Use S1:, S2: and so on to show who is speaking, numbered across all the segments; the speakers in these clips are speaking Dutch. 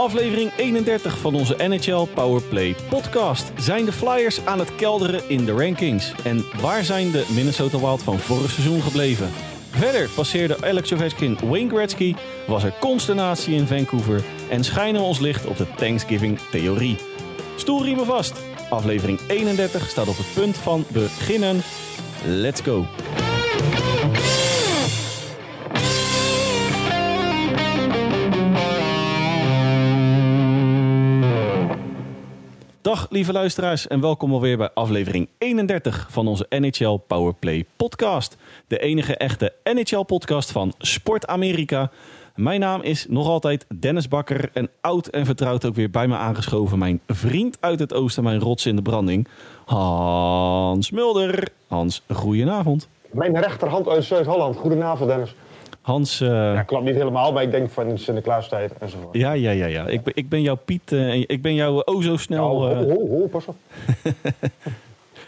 S1: aflevering 31 van onze NHL Powerplay podcast. Zijn de Flyers aan het kelderen in de rankings? En waar zijn de Minnesota Wild van vorig seizoen gebleven? Verder passeerde Alex Ovechkin Wayne Gretzky, was er consternatie in Vancouver en schijnen ons licht op de Thanksgiving-theorie. Stoelriemen vast. Aflevering 31 staat op het punt van beginnen. Let's go. Dag lieve luisteraars en welkom alweer bij aflevering 31 van onze NHL Powerplay podcast. De enige echte NHL podcast van Sport Amerika. Mijn naam is nog altijd Dennis Bakker en oud en vertrouwd ook weer bij me aangeschoven mijn vriend uit het oosten, mijn rots in de branding, Hans Mulder. Hans, goedenavond.
S2: Mijn rechterhand uit Zuid-Holland. Goedenavond, Dennis.
S1: Hans, eh,
S2: Ja, klopt niet helemaal, maar ik denk van Sinterklaastijd enzovoort.
S1: ja, ja, ja, ja. Ik, ben- ik ben jouw Piet eh, en ik ben jou oh zo snel. Eh,
S2: ho, ho, ho, pas op.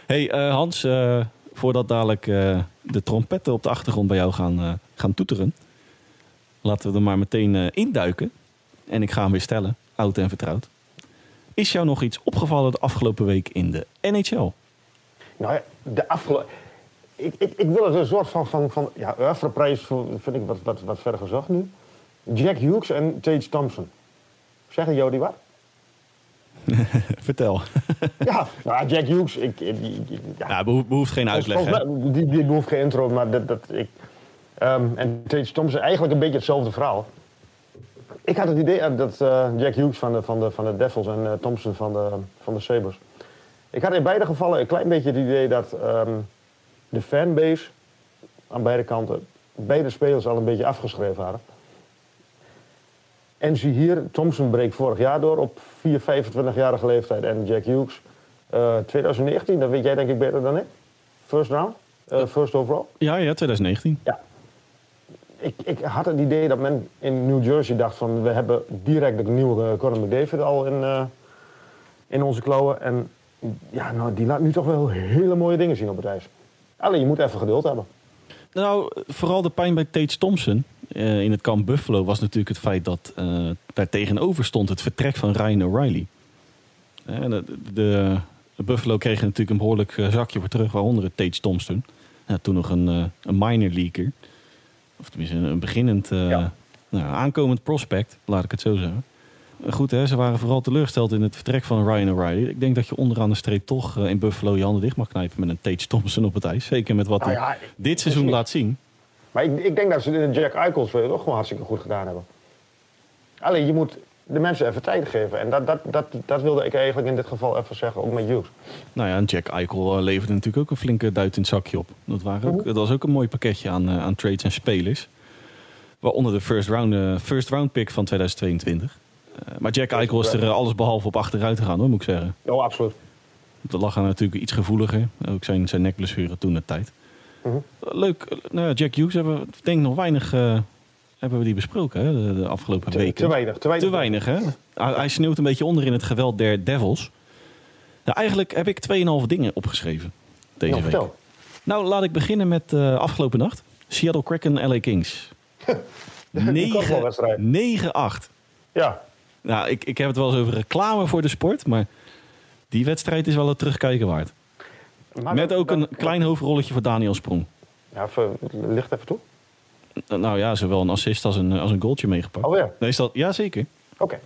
S1: Hey eh, Hans, eh, voordat dadelijk eh, de trompetten op de achtergrond bij jou gaan, eh, gaan toeteren, laten we er maar meteen eh, induiken. En ik ga hem weer stellen, oud en vertrouwd. Is jou nog iets opgevallen de afgelopen week in de NHL?
S2: Nou ja, de afgelopen... Ik, ik, ik wil het een soort van... van, van ja, Oeuvreprijs vind ik wat, wat, wat ver gezocht nu. Jack Hughes en Tage Thompson. Zeggen Jody wat?
S1: Vertel.
S2: Ja, nou, Jack Hughes, ik, ja,
S1: Ja, behoeft, behoeft geen uitleg. Hè?
S2: mij- die, die behoeft geen intro, maar dat, dat ik... ehm, en Tage Thompson, eigenlijk een beetje hetzelfde verhaal. Ik had het idee eh, dat eh, Jack Hughes van de, van de, van de Devils en eh, Thompson van de, van de Sabres... Ik had in beide gevallen een klein beetje het idee dat ehm, de fanbase aan beide kanten... beide spelers al een beetje afgeschreven hadden. En zie hier, Thompson breekt vorig jaar door op 4, 25-jarige leeftijd. En Jack Hughes, eh, 2019, dat weet jij denk ik beter dan ik. First round, eh, first overall.
S1: Ja, ja, 2019.
S2: Ja. Ik, ik had het idee dat men in New Jersey dacht van... we hebben direct de nieuwe eh, Conor McDavid al in, eh, in onze klauwen. En ja, nou, die laat nu toch wel hele mooie dingen zien op het ijs. Alleen, je moet even geduld hebben.
S1: Nou, vooral de pijn bij Tage Thompson eh, in het kamp Buffalo was natuurlijk het feit dat eh, daar tegenover stond het vertrek van Ryan O'Reilly. Eh, de, de, de Buffalo kreeg natuurlijk een behoorlijk eh, zakje voor terug, waaronder het Tage Thompson. Ja, toen nog een, een minor leaker. Of tenminste een, een beginnend,
S2: Ja.
S1: nou, aankomend prospect, laat ik het zo zeggen. Goed, hè, ze waren vooral teleurgesteld in het vertrek van Ryan O'Reilly. Ik denk dat je onderaan de streep toch eh, in Buffalo je handen dicht mag knijpen met een Tage Thompson op het ijs. Zeker met wat
S2: Nou
S1: hij dit seizoen laat zien.
S2: Maar ik, ik denk dat ze de Jack Eichels ook gewoon hartstikke goed gedaan hebben. Alleen, je moet de mensen even tijd geven. En dat, dat, dat, dat wilde ik eigenlijk in dit geval even zeggen, ook met Hughes.
S1: Nou ja, en Jack Eichel eh, leverde natuurlijk ook een flinke duit in het zakje op. Dat, waren ook, dat was ook een mooi pakketje aan, eh, aan trades en spelers. Waaronder de first round, first round pick van 2022. Eh, maar Jack Eichel is er eh, alles behalve op achteruit gegaan, hoor, moet ik zeggen.
S2: Oh, absoluut.
S1: Dat lag aan natuurlijk iets gevoeliger. Ook zijn, zijn nekblessure toen de tijd.
S2: Mhm.
S1: Leuk. eh, Nou ja, Jack Hughes hebben we denk ik nog weinig eh, hebben we die besproken hè, de, de afgelopen
S2: Te,
S1: weken.
S2: te weinig. Te weinig.
S1: Te weinig, hè? Hij, hij sneeuwt een beetje onder in het geweld der Devils. Nou, eigenlijk heb ik 2,5 dingen opgeschreven deze week.
S2: vertel.
S1: Nou, laat ik beginnen met eh, afgelopen nacht. Seattle Kraken, LA Kings.
S2: korfbalwedstrijd.
S1: 9 9-8.
S2: Ja.
S1: Nou, ik, ik heb het wel eens over reclame voor de sport, maar die wedstrijd is wel het terugkijken waard.
S2: Maar
S1: Met
S2: dat-
S1: ook een klein hoofdrolletje voor Daniel Sprong.
S2: Ja, even, licht even toe.
S1: Nou ja, zowel een assist als een, als een goaltje meegepakt.
S2: Oh ja.
S1: Nee, is dat, ja, zeker.
S2: Oké.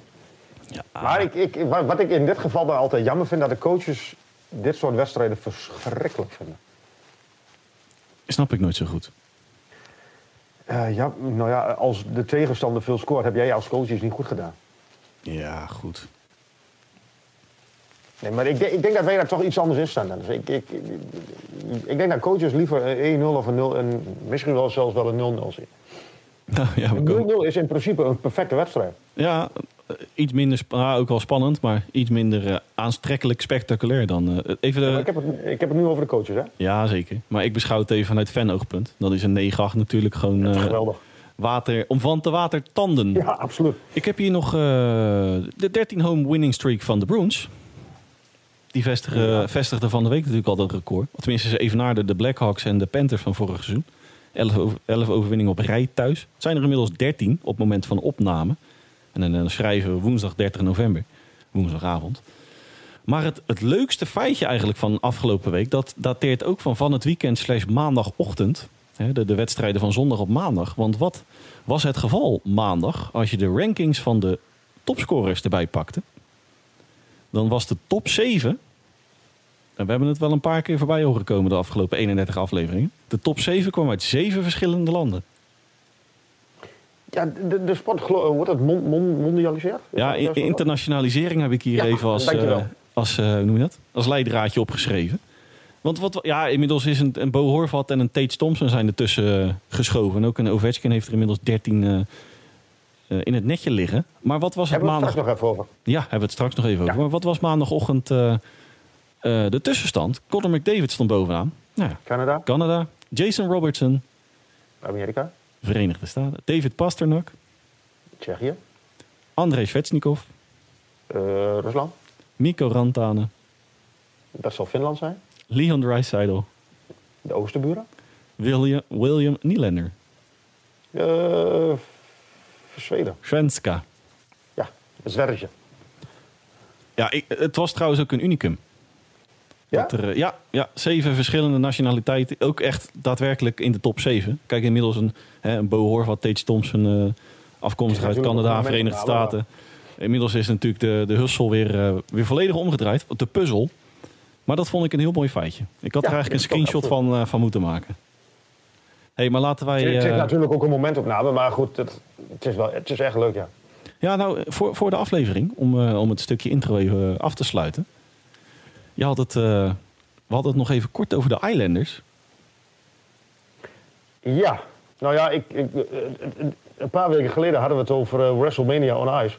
S1: Ja,
S2: Maar ik, ik, wat wat ik in dit geval dan altijd jammer vind, dat de coaches dit soort wedstrijden verschrikkelijk vinden.
S1: snap ik nooit zo goed.
S2: Eh, ja, nou ja, als de tegenstander veel scoort, heb jij als coach iets niet goed gedaan.
S1: Ja, goed.
S2: Nee, maar ik, denk- ik denk dat wij daar toch iets anders in staan. Dus ik, ik, ik, ik denk dat coaches liever een 1-0 of een 0 en misschien wel zelfs wel een 0-0 zien.
S1: Nou, ja,
S2: Een 0-0 is in principe een perfecte wedstrijd.
S1: Ja, eh, iets minder, ah, ook wel spannend, maar iets minder eh, aanstrekkelijk spectaculair dan. eh, even de,
S2: Maar ik, heb het, ik heb het nu over de coaches, hè?
S1: ja, zeker. Maar ik beschouw het even vanuit fanoogpunt. Dan is een 9-8 natuurlijk gewoon eh,
S2: Geweldig.
S1: Water, om van te water tanden.
S2: Ja, absoluut.
S1: Ik heb hier nog eh, de 13 home winning streak van de Bruins. Die vestigen,
S2: Ja.
S1: vestigde van de week natuurlijk al dat record. Tenminste, ze evenaarden de Blackhawks en de Panthers van vorig seizoen. 11, over, 11 overwinningen op rij thuis. Het zijn er inmiddels 13 op het moment van opname. En dan schrijven we woensdag 30 november, woensdagavond. Maar het, het leukste feitje eigenlijk van afgelopen week, dat dateert ook van van het weekend slash maandagochtend. De, de wedstrijden van zondag op maandag. Want wat was het geval maandag als je de rankings van de topscorers erbij pakte? Dan was de top 7 en we hebben het wel een paar keer voorbij horen komen de afgelopen 31 afleveringen. De top 7 kwam uit zeven verschillende landen.
S2: Ja, de, de sport, gelo- wordt het mon, mon, mondialiseerd? Is
S1: Ja,
S2: dat
S1: internationalisering heb ik hier
S2: Ja,
S1: even als, eh, als, eh, hoe noem je dat? als leidraadje opgeschreven. Want wat, ja, inmiddels is een, een Bo Horvat en een Tate Thompson zijn ertussen eh, geschoven. En ook een Ovechkin heeft er inmiddels 13 eh, eh, in het netje liggen. Maar wat was het
S2: Hebben we het
S1: maandag?
S2: straks nog even over.
S1: Ja, hebben we het straks nog even over. Maar wat was maandagochtend de tussenstand? Conor McDavid stond bovenaan. Nou ja,
S2: Canada,
S1: Canada, Jason Robertson,
S2: Amerika,
S1: Verenigde Staten, David Pasternak,
S2: Tsjechië,
S1: Andrei Svechnikov,
S2: eh, Rusland.
S1: Mikko Rantanen,
S2: Dat zal Finland zijn.
S1: Leon Draisaitl,
S2: De oosterburen.
S1: William, William Nylander,
S2: Eh, Zweden.
S1: Svenska.
S2: Ja, een zwergje.
S1: Ja, ik, het was trouwens ook een unicum.
S2: Ja?
S1: Dat er, eh, ja, ja, zeven verschillende nationaliteiten. Ook echt daadwerkelijk in de top zeven. Kijk, inmiddels een, hè, een Bo Horvat, Tate Thompson, eh, afkomstig uit Canada, Verenigde Staten. Inmiddels is natuurlijk de, de hussel weer, weer volledig omgedraaid. De puzzel. Maar dat vond ik een heel mooi feitje. Ik had
S2: Ja,
S1: er eigenlijk een screenshot van, eh, van moeten maken. hey, maar laten wij...
S2: Het is
S1: eh,
S2: natuurlijk ook een momentopname, maar goed, het, het, is, wel, het is echt leuk, ja.
S1: Ja, nou, voor, voor de aflevering, om, eh, om het stukje intro even af te sluiten. Je had het, we hadden het nog even kort over de Islanders.
S2: Ja, nou ja, ik, ik, een paar weken geleden hadden we het over WrestleMania on Ice.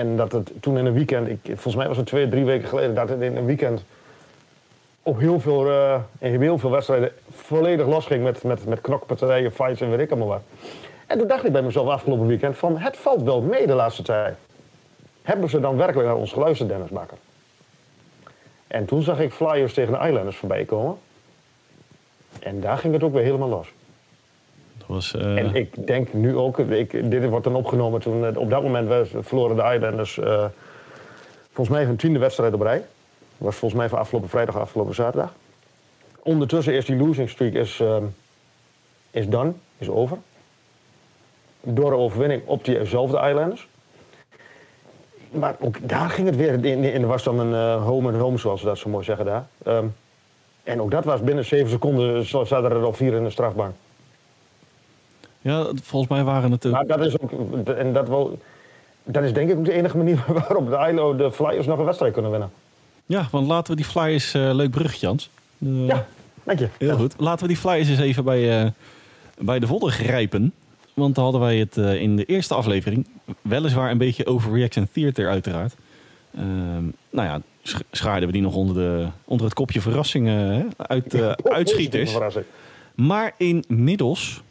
S2: En dat het toen in een weekend, ik, volgens mij was het twee, drie weken geleden, dat het in een weekend op heel veel, eh, in heel veel wedstrijden volledig losging met, met, met knokpartijen, fights en weet ik allemaal wat. En toen dacht ik bij mezelf afgelopen weekend van, het valt wel mee de laatste tijd. Hebben ze dan werkelijk naar ons geluisterd, Dennis Bakker? En toen zag ik Flyers tegen de Islanders voorbij komen. En daar ging het ook weer helemaal los.
S1: Was, eh,
S2: En ik denk nu ook, ik, dit wordt dan opgenomen toen op dat moment we verloren de Islanders eh volgens mij hun tiende wedstrijd op rij. Was volgens mij van afgelopen vrijdag, afgelopen zaterdag. Ondertussen is die losing streak is, ehm, is done, is over. Door de overwinning op diezelfde Islanders. Maar ook daar ging het weer, in, in, was dan een eh, home and home zoals ze dat zo mooi zeggen daar. Ehm, en ook dat was binnen zeven seconden, zaten er al vier in de strafbank.
S1: Ja, volgens mij waren het ook...
S2: Maar dat is ook, en dat, wel, dat is denk ik ook de enige manier waarop de, ILO, de Flyers nog een wedstrijd kunnen winnen.
S1: Ja, want laten we die Flyers... eh, leuk bruggetje, Jans. De-
S2: Ja, dank je.
S1: Heel goed. Laten we die Flyers eens even bij, eh, bij de vodden grijpen. Want dan hadden wij het eh, in de eerste aflevering... weliswaar een beetje overreaction theater uiteraard. Ehm, nou ja, sch- schaarden we die nog onder, de, onder het kopje verrassingen hè, uit eh, uitschieters. Maar inmiddels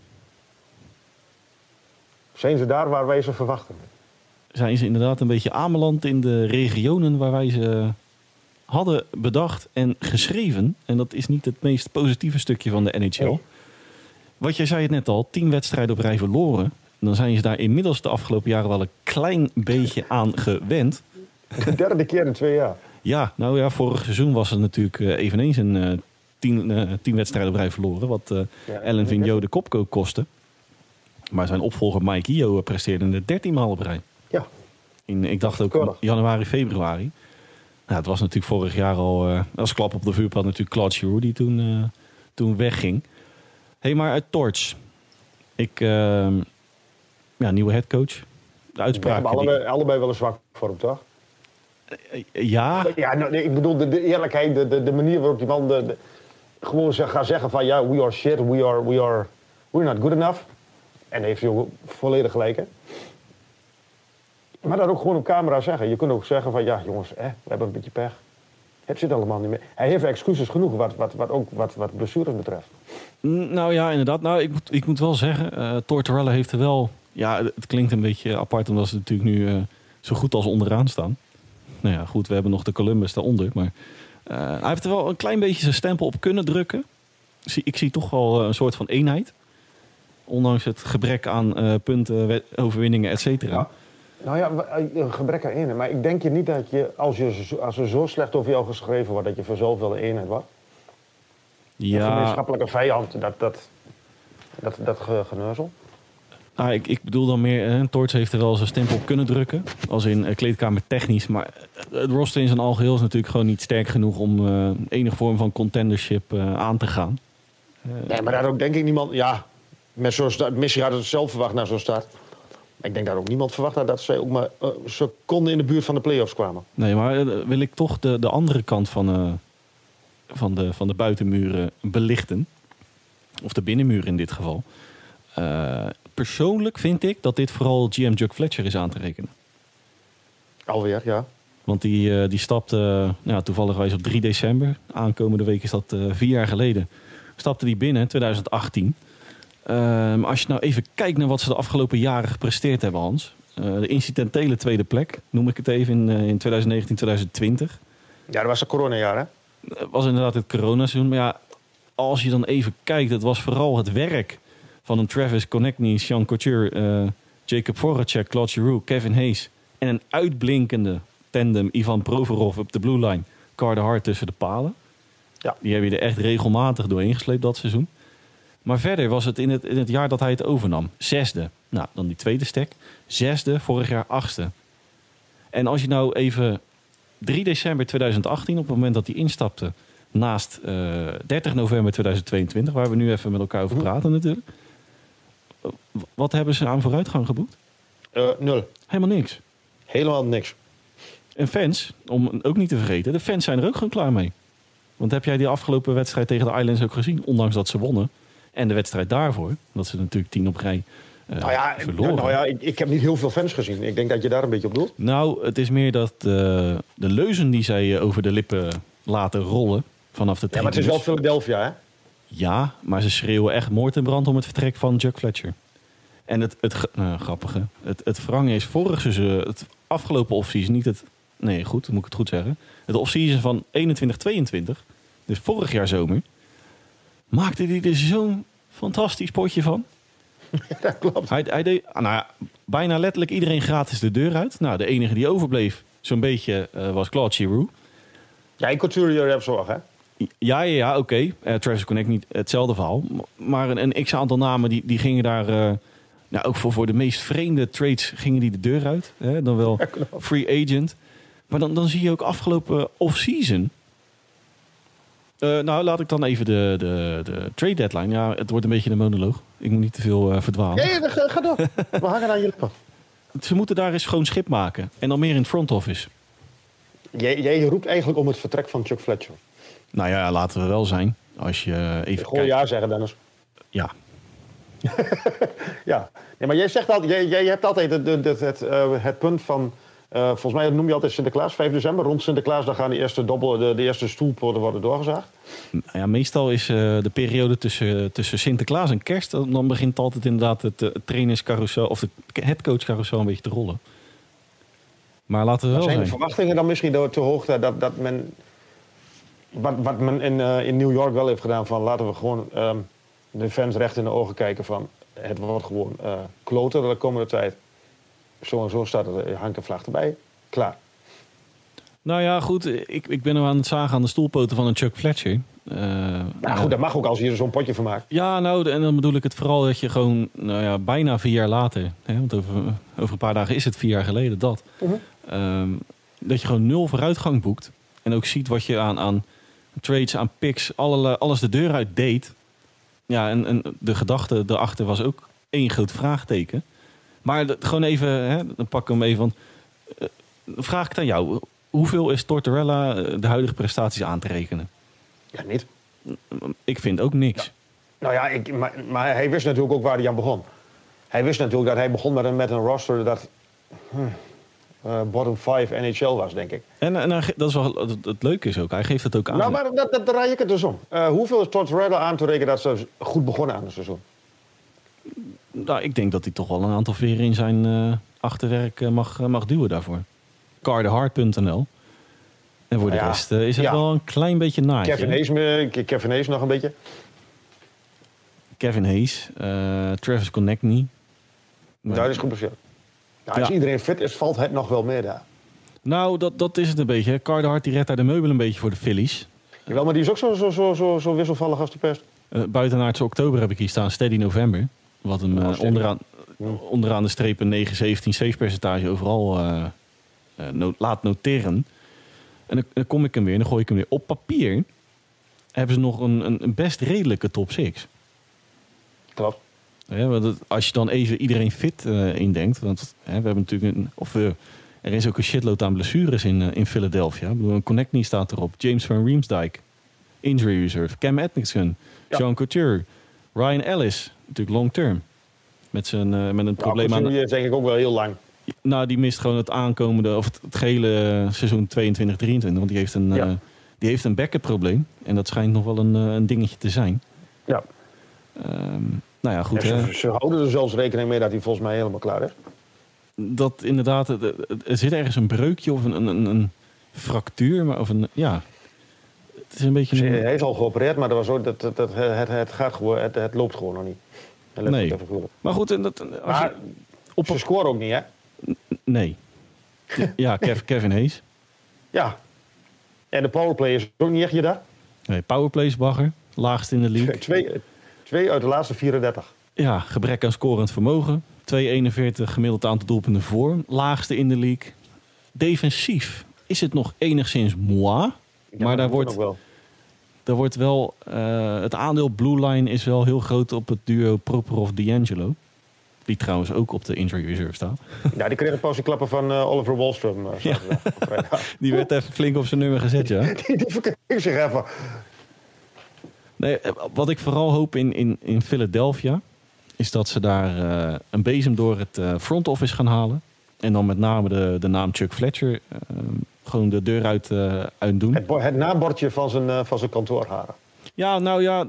S2: Zijn ze daar waar wij ze verwachten?
S1: zijn ze inderdaad een beetje aanbeland in de regionen waar wij ze hadden bedacht en geschreven. En dat is niet het meest positieve stukje van de NHL.
S2: Nee.
S1: Wat jij zei het net al, tien wedstrijden op rij verloren. Dan zijn ze daar inmiddels de afgelopen jaren wel een klein beetje aan gewend.
S2: De derde keer in twee jaar.
S1: Ja, nou ja, vorig seizoen was het natuurlijk eh, eveneens een eh, tien, eh, tien wedstrijden op rij verloren. Wat
S2: Ja,
S1: Ellen Vigneault de kopkook kostte. Maar zijn opvolger Mike Io presteerde het 13 maal op rij.
S2: Ja,
S1: In, ik dacht ook januari, februari. Nou, het was natuurlijk vorig jaar al eh, als klap op de vuurpad natuurlijk Claude Giroux die toen, eh, toen wegging. hey, maar uit Torch. Ik, eh, ja, nieuwe headcoach. De
S2: we
S1: uitspraak.
S2: hebben allebei, allebei wel een zwak voor hem, toch?
S1: ja,
S2: Ja, nou, nee, ik bedoel, de, de eerlijkheid, de, de, de manier waarop die man de- gewoon zeg, gaat zeggen van... ja, we are shit, we are, we are, we're not good enough. En heeft ook volledig gelijk, hè? Maar dat ook gewoon op camera zeggen. Je kunt ook zeggen van, ja jongens, hè, we hebben een beetje pech. Het zit allemaal niet meer. Hij heeft excuses genoeg, wat, wat, wat ook wat, wat blessures betreft.
S1: N- Nou ja, inderdaad. Nou, ik moet, ik moet wel zeggen, eh Tortorella heeft er wel... Ja, het klinkt een beetje apart omdat ze natuurlijk nu eh, zo goed als onderaan staan. Nou ja, goed, we hebben nog de Columbus daaronder. Maar eh, hij heeft er wel een klein beetje zijn stempel op kunnen drukken. Ik zie toch wel een soort van eenheid. Ondanks het gebrek aan eh, punten, overwinningen, et cetera.
S2: Ja. Nou ja, eh, een gebrek aan eenheid. Maar ik denk je niet dat je, als, je, als er zo slecht over jou geschreven wordt, dat je voor zoveel eenheid wordt. Een
S1: Ja,
S2: gemeenschappelijke vijand, dat, dat, dat, dat ge- geneuzel.
S1: nou, ik, ik bedoel dan meer, hè, Torts heeft er wel zijn stempel op kunnen drukken. Als in eh, kleedkamer technisch. Maar het roster in zijn algeheel is natuurlijk gewoon niet sterk genoeg om eh, enige vorm van contendership eh, aan te gaan.
S2: Nee, maar daar ook denk ik niemand... Ja, met zo'n start, Messi had het zelf verwacht naar zo'n start. Ik denk dat ook niemand verwacht had dat zij ook maar eh, seconden in de buurt van de play-offs kwamen.
S1: Nee, maar eh, wil ik toch de, de andere kant van, eh, van, de, van de buitenmuren belichten. Of de binnenmuren in dit geval. Persoonlijk vind ik dat dit vooral GM Chuck Fletcher is aan te rekenen.
S2: Alweer, ja.
S1: Want die, die stapte uh, ja, toevallig op 3 december. Aankomende week is dat vier jaar geleden. Stapte die binnen, 2018. Ehm, als je nou even kijkt naar wat ze de afgelopen jaren gepresteerd hebben, Hans. Eh, de incidentele tweede plek, noem ik het even, in, eh, in 2019, 2020.
S2: Ja, dat was een coronajaar, hè?
S1: Het was inderdaad het coronaseizoen. Maar ja, als je dan even kijkt, het was vooral het werk van een Travis Konechny, Sean Couture, eh, Jacob Voracek, Claude Giroux, Kevin Hayes. En een uitblinkende tandem Ivan Provorov op de blue line. Carter Hart tussen de palen.
S2: Ja.
S1: Die heb je er echt regelmatig doorheen gesleept dat seizoen. Maar verder was het in, het in het jaar dat hij het overnam. Zesde. Nou, dan die tweede stek. Zesde, vorig jaar achtste. En als je nou even 3 december 2018, op het moment dat hij instapte, naast eh 30 november 2022, waar we nu even met elkaar over praten natuurlijk. Wat hebben ze aan vooruitgang geboekt?
S2: Eh, nul.
S1: Helemaal niks.
S2: Helemaal niks.
S1: En fans, om ook niet te vergeten, de fans zijn er ook gewoon klaar mee. Want heb jij die afgelopen wedstrijd tegen de Islands ook gezien? Ondanks dat ze wonnen. En de wedstrijd daarvoor, dat ze natuurlijk tien op rij eh,
S2: Nou ja,
S1: verloren.
S2: nou ja ik, ik heb niet heel veel fans gezien. Ik denk dat je daar een beetje op doelt.
S1: Nou, het is meer dat eh, de leuzen die zij eh, over de lippen laten rollen vanaf de
S2: Ja, maar het is wel Philadelphia, hè?
S1: Ja, maar ze schreeuwen echt moord en brand om het vertrek van Chuck Fletcher. En het, het ge- grappige, het, het wrange is vorig seizoen, het afgelopen offseason, niet het, nee goed, moet ik het goed zeggen. Het offseason van 21-22, dus vorig jaar zomer, maakte hij er zo'n fantastisch potje van.
S2: Ja, dat klopt.
S1: Hij, hij deed ah, nou ja, bijna letterlijk iedereen gratis de deur uit. Nou, de enige die overbleef, zo'n beetje, eh, was Claude Giroux.
S2: Ja, in Couture heb zorg, hè?
S1: Ja, ja, ja, oké. Eh, Travis Connect niet hetzelfde verhaal. Maar een, een x-aantal namen die, die gingen daar... eh, nou, ook voor, voor de meest vreemde trades gingen die de deur uit. Hè? Dan wel free agent. Maar dan, dan zie je ook afgelopen off-season... Eh, nou, laat ik dan even de, de, de trade deadline. Ja, het wordt een beetje een monoloog. Ik moet niet te veel eh, verdwalen.
S2: Ja, ga, ga door. We hangen aan je lippen.
S1: Ze moeten daar eens schoon schip maken. En dan meer in het front office.
S2: Jij, jij roept eigenlijk om het vertrek van Chuck Fletcher.
S1: Nou ja, laten we wel zijn. Als je even
S2: Gewoon ja zeggen, Dennis.
S1: Ja,
S2: Ja. Nee, maar jij, zegt altijd, jij, jij hebt altijd het, het, het, het, eh, het punt van... eh, volgens mij noem je altijd Sinterklaas, 5 december. Rond Sinterklaas dan gaan de eerste, dobbel, de, de eerste stoelpoorten worden doorgezaagd.
S1: Ja, meestal is eh, de periode tussen, tussen Sinterklaas en kerst... dan begint altijd inderdaad het, eh, trainerscarousel... of de headcoachcarousel een beetje te rollen. Maar laten we wel
S2: Zijn de verwachtingen dan misschien door te hoog dat, dat, men... Wat, wat men in, in New York wel heeft gedaan van laten we gewoon ehm, de fans recht in de ogen kijken van... Het wordt gewoon kloten de komende tijd. Zo en zo staat er, eh, hangt de vlag erbij. Klaar.
S1: Nou ja, goed. Ik, ik ben nu aan het zagen aan de stoelpoten van een Chuck Fletcher. Eh,
S2: Nou goed, dat mag ook als je er zo'n potje van maakt.
S1: Ja, nou, en dan bedoel ik het vooral dat je gewoon, nou ja, bijna vier jaar later, hè, want over, over een paar dagen is het vier jaar geleden dat,
S2: Mhm.
S1: ehm, dat je gewoon nul vooruitgang boekt. En ook ziet wat je aan, aan trades, aan picks, alle, alles de deur uit deed. Ja, en, en de gedachte erachter was ook één groot vraagteken. Maar dat- gewoon even, hè, dan pak ik hem even van. eh, vraag ik het aan jou. Hoeveel is Tortorella eh, de huidige prestaties aan te rekenen?
S2: Ja, niet.
S1: Ik vind ook niks.
S2: Nou ja, ik, maar, maar hij wist natuurlijk ook waar hij aan begon. Hij wist natuurlijk dat hij begon met een, met een roster dat hm, eh, bottom 5 NHL was, denk ik.
S1: En, en hij dat is wel het, het leuke is ook. Hij geeft het ook aan.
S2: Nou, maar dat, dat draai ik het dus om. Hoeveel is Tortorella aan te rekenen dat ze goed begonnen aan het seizoen?
S1: Nou, ik denk dat hij toch wel een aantal veren in zijn eh, achterwerk eh, mag, eh, mag duwen daarvoor. Cardehard.nl. En voor de
S2: Ja.
S1: rest is het
S2: Ja.
S1: wel een klein beetje naadje.
S2: Kevin Hayes, Kevin Hayes nog een beetje.
S1: Kevin Hayes. Travis Connectney.
S2: Daar is geblesseerd. Ja, als
S1: Ja.
S2: iedereen fit is, valt het nog wel meer daar.
S1: Nou, dat, dat is het een beetje. hè. Carter Hart die redt daar de meubel een beetje voor de Phillies.
S2: Jawel, maar die is ook zo, zo, zo, zo, zo wisselvallig als de pest.
S1: Eh buitenaardse oktober heb ik hier staan, Steady November. Wat hem
S2: Oh,
S1: eh, onderaan, onderaan de streep een 9-17 save percentage overal eh, eh, no- laat noteren. En dan, dan kom ik hem weer en dan gooi ik hem weer. Op papier hebben ze nog een, een, best redelijke top 6.
S2: Klopt.
S1: Ja, want als je dan even iedereen fit eh, indenkt. Want hè, we hebben natuurlijk een. Of we, er is ook een shitload aan blessures in, in Philadelphia. Ik bedoel, een staat erop. James van Riemsdyk. Injury reserve. Cam Atkinson.
S2: Ja.
S1: Sean Couture. Ryan Ellis. Natuurlijk long term. Met, zijn, eh, met een probleem aan.
S2: Die is denk ik ook wel heel lang.
S1: Nou, die mist gewoon het aankomende. Of het, het gehele eh, seizoen 22-23. Want die heeft een.
S2: Ja.
S1: eh, die heeft een backup probleem. En dat schijnt nog wel een, eh, een dingetje te zijn.
S2: Ja.
S1: Ehm, nou ja, goed.
S2: Ze, ze houden er zelfs rekening mee dat hij volgens mij helemaal klaar is.
S1: dat inderdaad, er zit ergens een breukje of een, een, een, een fractuur, maar of een, ja, is een beetje een,
S2: Hij is al geopereerd, maar dat was ook, dat, dat, dat, het, het, gaat gewoon, het, het loopt gewoon nog niet.
S1: Nee. maar goed, en dat, als
S2: Maar
S1: je, op,
S2: ze scoren ook niet, hè?
S1: nee, ja, Kev, Kevin Hayes,
S2: Ja. En de powerplay is ook niet echt je daar.
S1: nee, powerplays bagger, laagst in de league,
S2: Twee, twee uit de laatste 34.
S1: ja, gebrek aan scorend vermogen, 2,41 gemiddeld aantal doelpunten voor, laagste in de league, defensief is het nog enigszins moi,
S2: Ja,
S1: maar daar wordt
S2: wel.
S1: Daar wordt wel, eh, het aandeel Blue Line is wel heel groot op het duo Properov-D'Angelo. Die trouwens ook op de injury reserve staat.
S2: Ja, die kreeg een pas klappen van eh, Oliver Wallstrom. eh.
S1: Die werd even flink op zijn nummer gezet, ja.
S2: Die, die verkreeg zich even.
S1: Nee, wat ik vooral hoop in, in, in Philadelphia... is dat ze daar een bezem door het front office gaan halen. En dan met name de, de naam Chuck Fletcher... gewoon de deur uit, eh uit doen.
S2: Het, het nabordje van zijn, eh, van zijn kantoor haren.
S1: Ja, nou ja,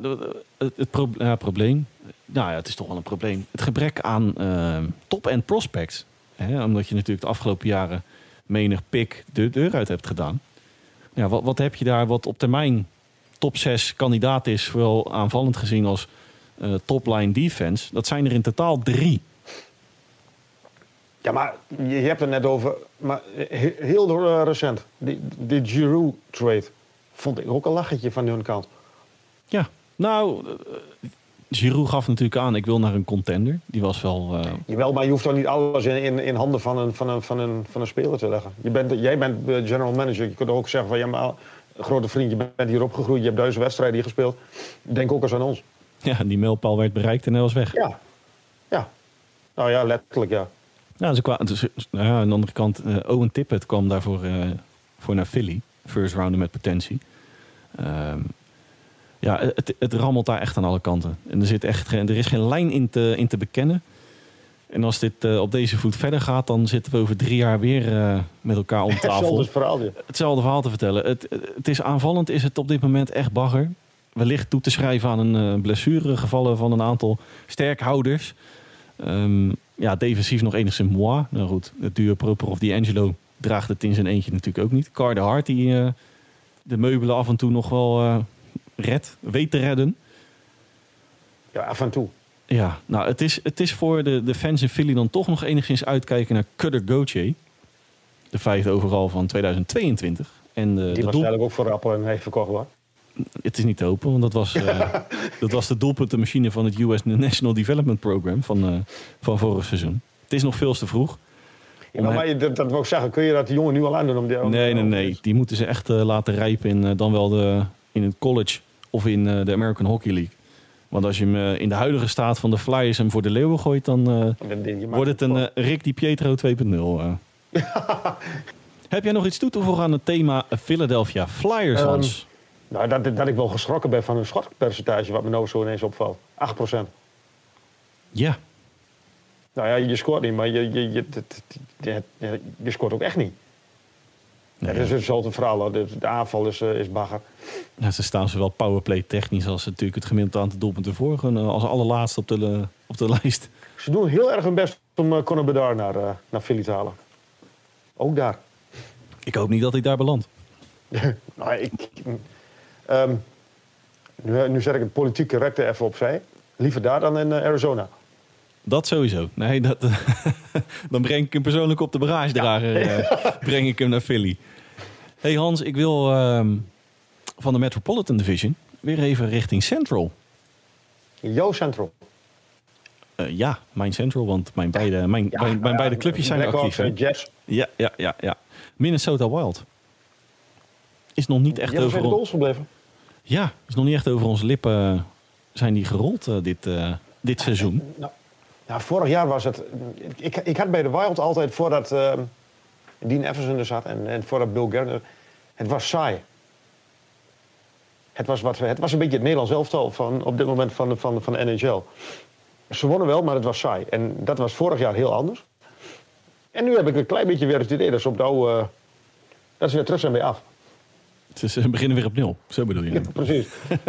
S1: het, het pro- ja, probleem. Nou ja, het is toch wel een probleem. Het gebrek aan eh, top-end prospects. Hè, omdat je natuurlijk de afgelopen jaren menig pick de deur uit hebt gedaan. Ja, wat, wat heb je daar wat op termijn top 6 kandidaat is, zowel aanvallend gezien als eh topline defense? Dat zijn er in totaal drie.
S2: Ja, maar je, hebt het net over. Maar he- heel eh, recent. Die, die Giroud trade. Vond ik ook een lachetje van hun kant.
S1: Ja, nou, eh, Giroud gaf natuurlijk aan, ik wil naar een contender. Die was wel... eh,
S2: Jawel, maar je hoeft toch niet alles in, in, in handen van een, van, een, van, een, van een speler te leggen. Je bent, jij bent general manager. Je kunt ook zeggen van ja, maar grote vriend, je bent hier opgegroeid, je hebt duizend wedstrijden hier gespeeld. Denk ook eens aan ons.
S1: ja, die mijlpaal werd bereikt en hij was weg.
S2: Ja. Ja. Nou ja, letterlijk ja.
S1: Ja, ze kwamen, dus, nou ja, aan de andere kant, eh, Owen Tippett kwam daarvoor eh, voor naar Philly. First rounder met potentie. Ehm, ja, het, het rammelt daar echt aan alle kanten. En er, zit echt, geen- er is geen lijn in te, in te bekennen. En als dit eh, op deze voet verder gaat, dan zitten we over drie jaar weer met elkaar om tafel.
S2: Hetzelfde verhaaltje.
S1: Hetzelfde verhaal te vertellen. Het, het is aanvallend, is het op dit moment echt bagger. Wellicht toe te schrijven aan een eh, blessuregevallen van een aantal sterkhouders. Ehm, ja, defensief nog enigszins moi. Nou goed, het duo Properov D'Angelo draagt het in zijn eentje natuurlijk ook niet. Carter Hart die eh, de meubelen af en toe nog wel eh redt, weet te redden.
S2: Ja, af en toe.
S1: Ja, nou het is, het is voor de, de fans in Philly dan toch nog enigszins uitkijken naar Cutter Gauthier. De vijfde overal van 2022. En de,
S2: Die
S1: de doel,
S2: ook voor Appel en heeft verkocht hoor.
S1: Het is niet te hopen, want dat was, eh, dat was de doelpuntenmachine van het US National Development Program van, eh, van vorig seizoen. Het is nog veel te vroeg.
S2: Ja, maar, je- dat, dat wil ik zeggen, kun je dat die jongen nu al aandoen? Om die, om-
S1: Nee, nee, nee. Die moeten ze echt eh, laten rijpen in, dan wel de, in het college of in de American Hockey League. Want als je hem in de huidige staat van de Flyers hem voor de leeuwen gooit, dan wordt het een Rick Di Pietro 2.0. eh. Heb jij nog iets toe te voegen aan het thema Philadelphia Flyers,
S2: Ehm,
S1: Hans?
S2: Nou, dat, dat ik wel geschrokken ben van hun schotpercentage, wat me nou zo ineens opvalt. 8%.
S1: ja,
S2: Nou ja, je scoort niet, maar je, je, je, het- je, je scoort ook echt niet. Ja,
S1: Nee.
S2: dat is hetzelfde verhaal. De, de aanval is, eh, is bagger.
S1: Ja, ze staan zowel powerplay technisch als natuurlijk het gemiddelde aantal doelpunten voor. Eh, als allerlaatste op de, op de lijst.
S2: Ze doen heel erg hun best om uh, Conor Bedard naar, naar Philly te halen. Ook daar.
S1: Ik hoop niet dat hij daar belandt.
S2: nou, ik, ehm, nu, nu zet ik het politieke correcte even opzij. Liever daar dan in eh, Arizona.
S1: Dat sowieso. Nee, dat, dan breng ik hem persoonlijk op de bagagedrager. eh, breng ik hem naar Philly. hey Hans, ik wil ehm, van de Metropolitan Division weer even richting Central.
S2: Yo Central.
S1: Eh, ja, mijn Central, want mijn beide, mijn,
S2: Ja,
S1: mijn, mijn
S2: ja,
S1: beide clubjes zijn actief.
S2: Jets.
S1: Ja, ja, ja, ja. Minnesota Wild. Is nog niet echt
S2: Ja, zijn
S1: over
S2: de
S1: ons.
S2: goals gebleven.
S1: Ja, is nog niet echt over onze lippen. Zijn die gerold eh, dit, eh, dit seizoen?
S2: Nou, vorig jaar was het... Ik, ik had bij de Wild altijd, voordat uh, Dean Everson er zat en, en voordat Bill Gerner... Het was saai. Het was, wat, het was een beetje het Nederlands elftal van, op dit moment van de, van, van de NHL. Ze wonnen wel, maar het was saai. En dat was vorig jaar heel anders. En nu heb ik een klein beetje weer het idee dat ze op de oude... eh, dat ze weer terug zijn bij af.
S1: Ze, ze beginnen weer op nul. Zo bedoel je.
S2: Ja, precies.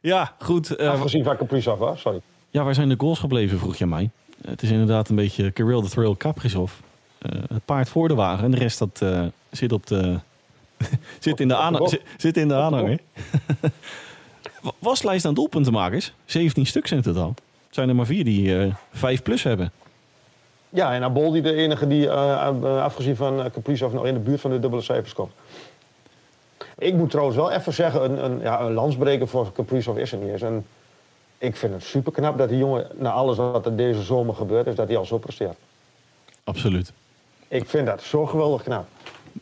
S1: Ja, goed. eh,
S2: Afgezien van Kaprizov was, sorry.
S1: ja, waar zijn de goals gebleven, vroeg je mij. Het is inderdaad een beetje Kirill the Thrill Kaprizov. Eh, het paard voor de wagen. En de rest dat, eh, zit, op de, zit, in de
S2: de
S1: aanhang, zit, zit in de
S2: de
S1: aanhanger. Wa- Waslijst aan doelpuntenmakers. 17 stuks in totaal. Het zijn er maar vier die eh 5 plus hebben.
S2: Ja, en Aboldi de enige die, afgezien van uh, Kaprizov, nog in de buurt van de dubbele cijfers komt. Ik moet trouwens wel even zeggen, een, een, ja, een landsbreker voor Kaprizov is er niet eens. En ik vind het super knap dat die jongen, na alles wat er deze zomer gebeurd is, dat hij al zo presteert.
S1: Absoluut.
S2: Ik vind dat zo geweldig knap.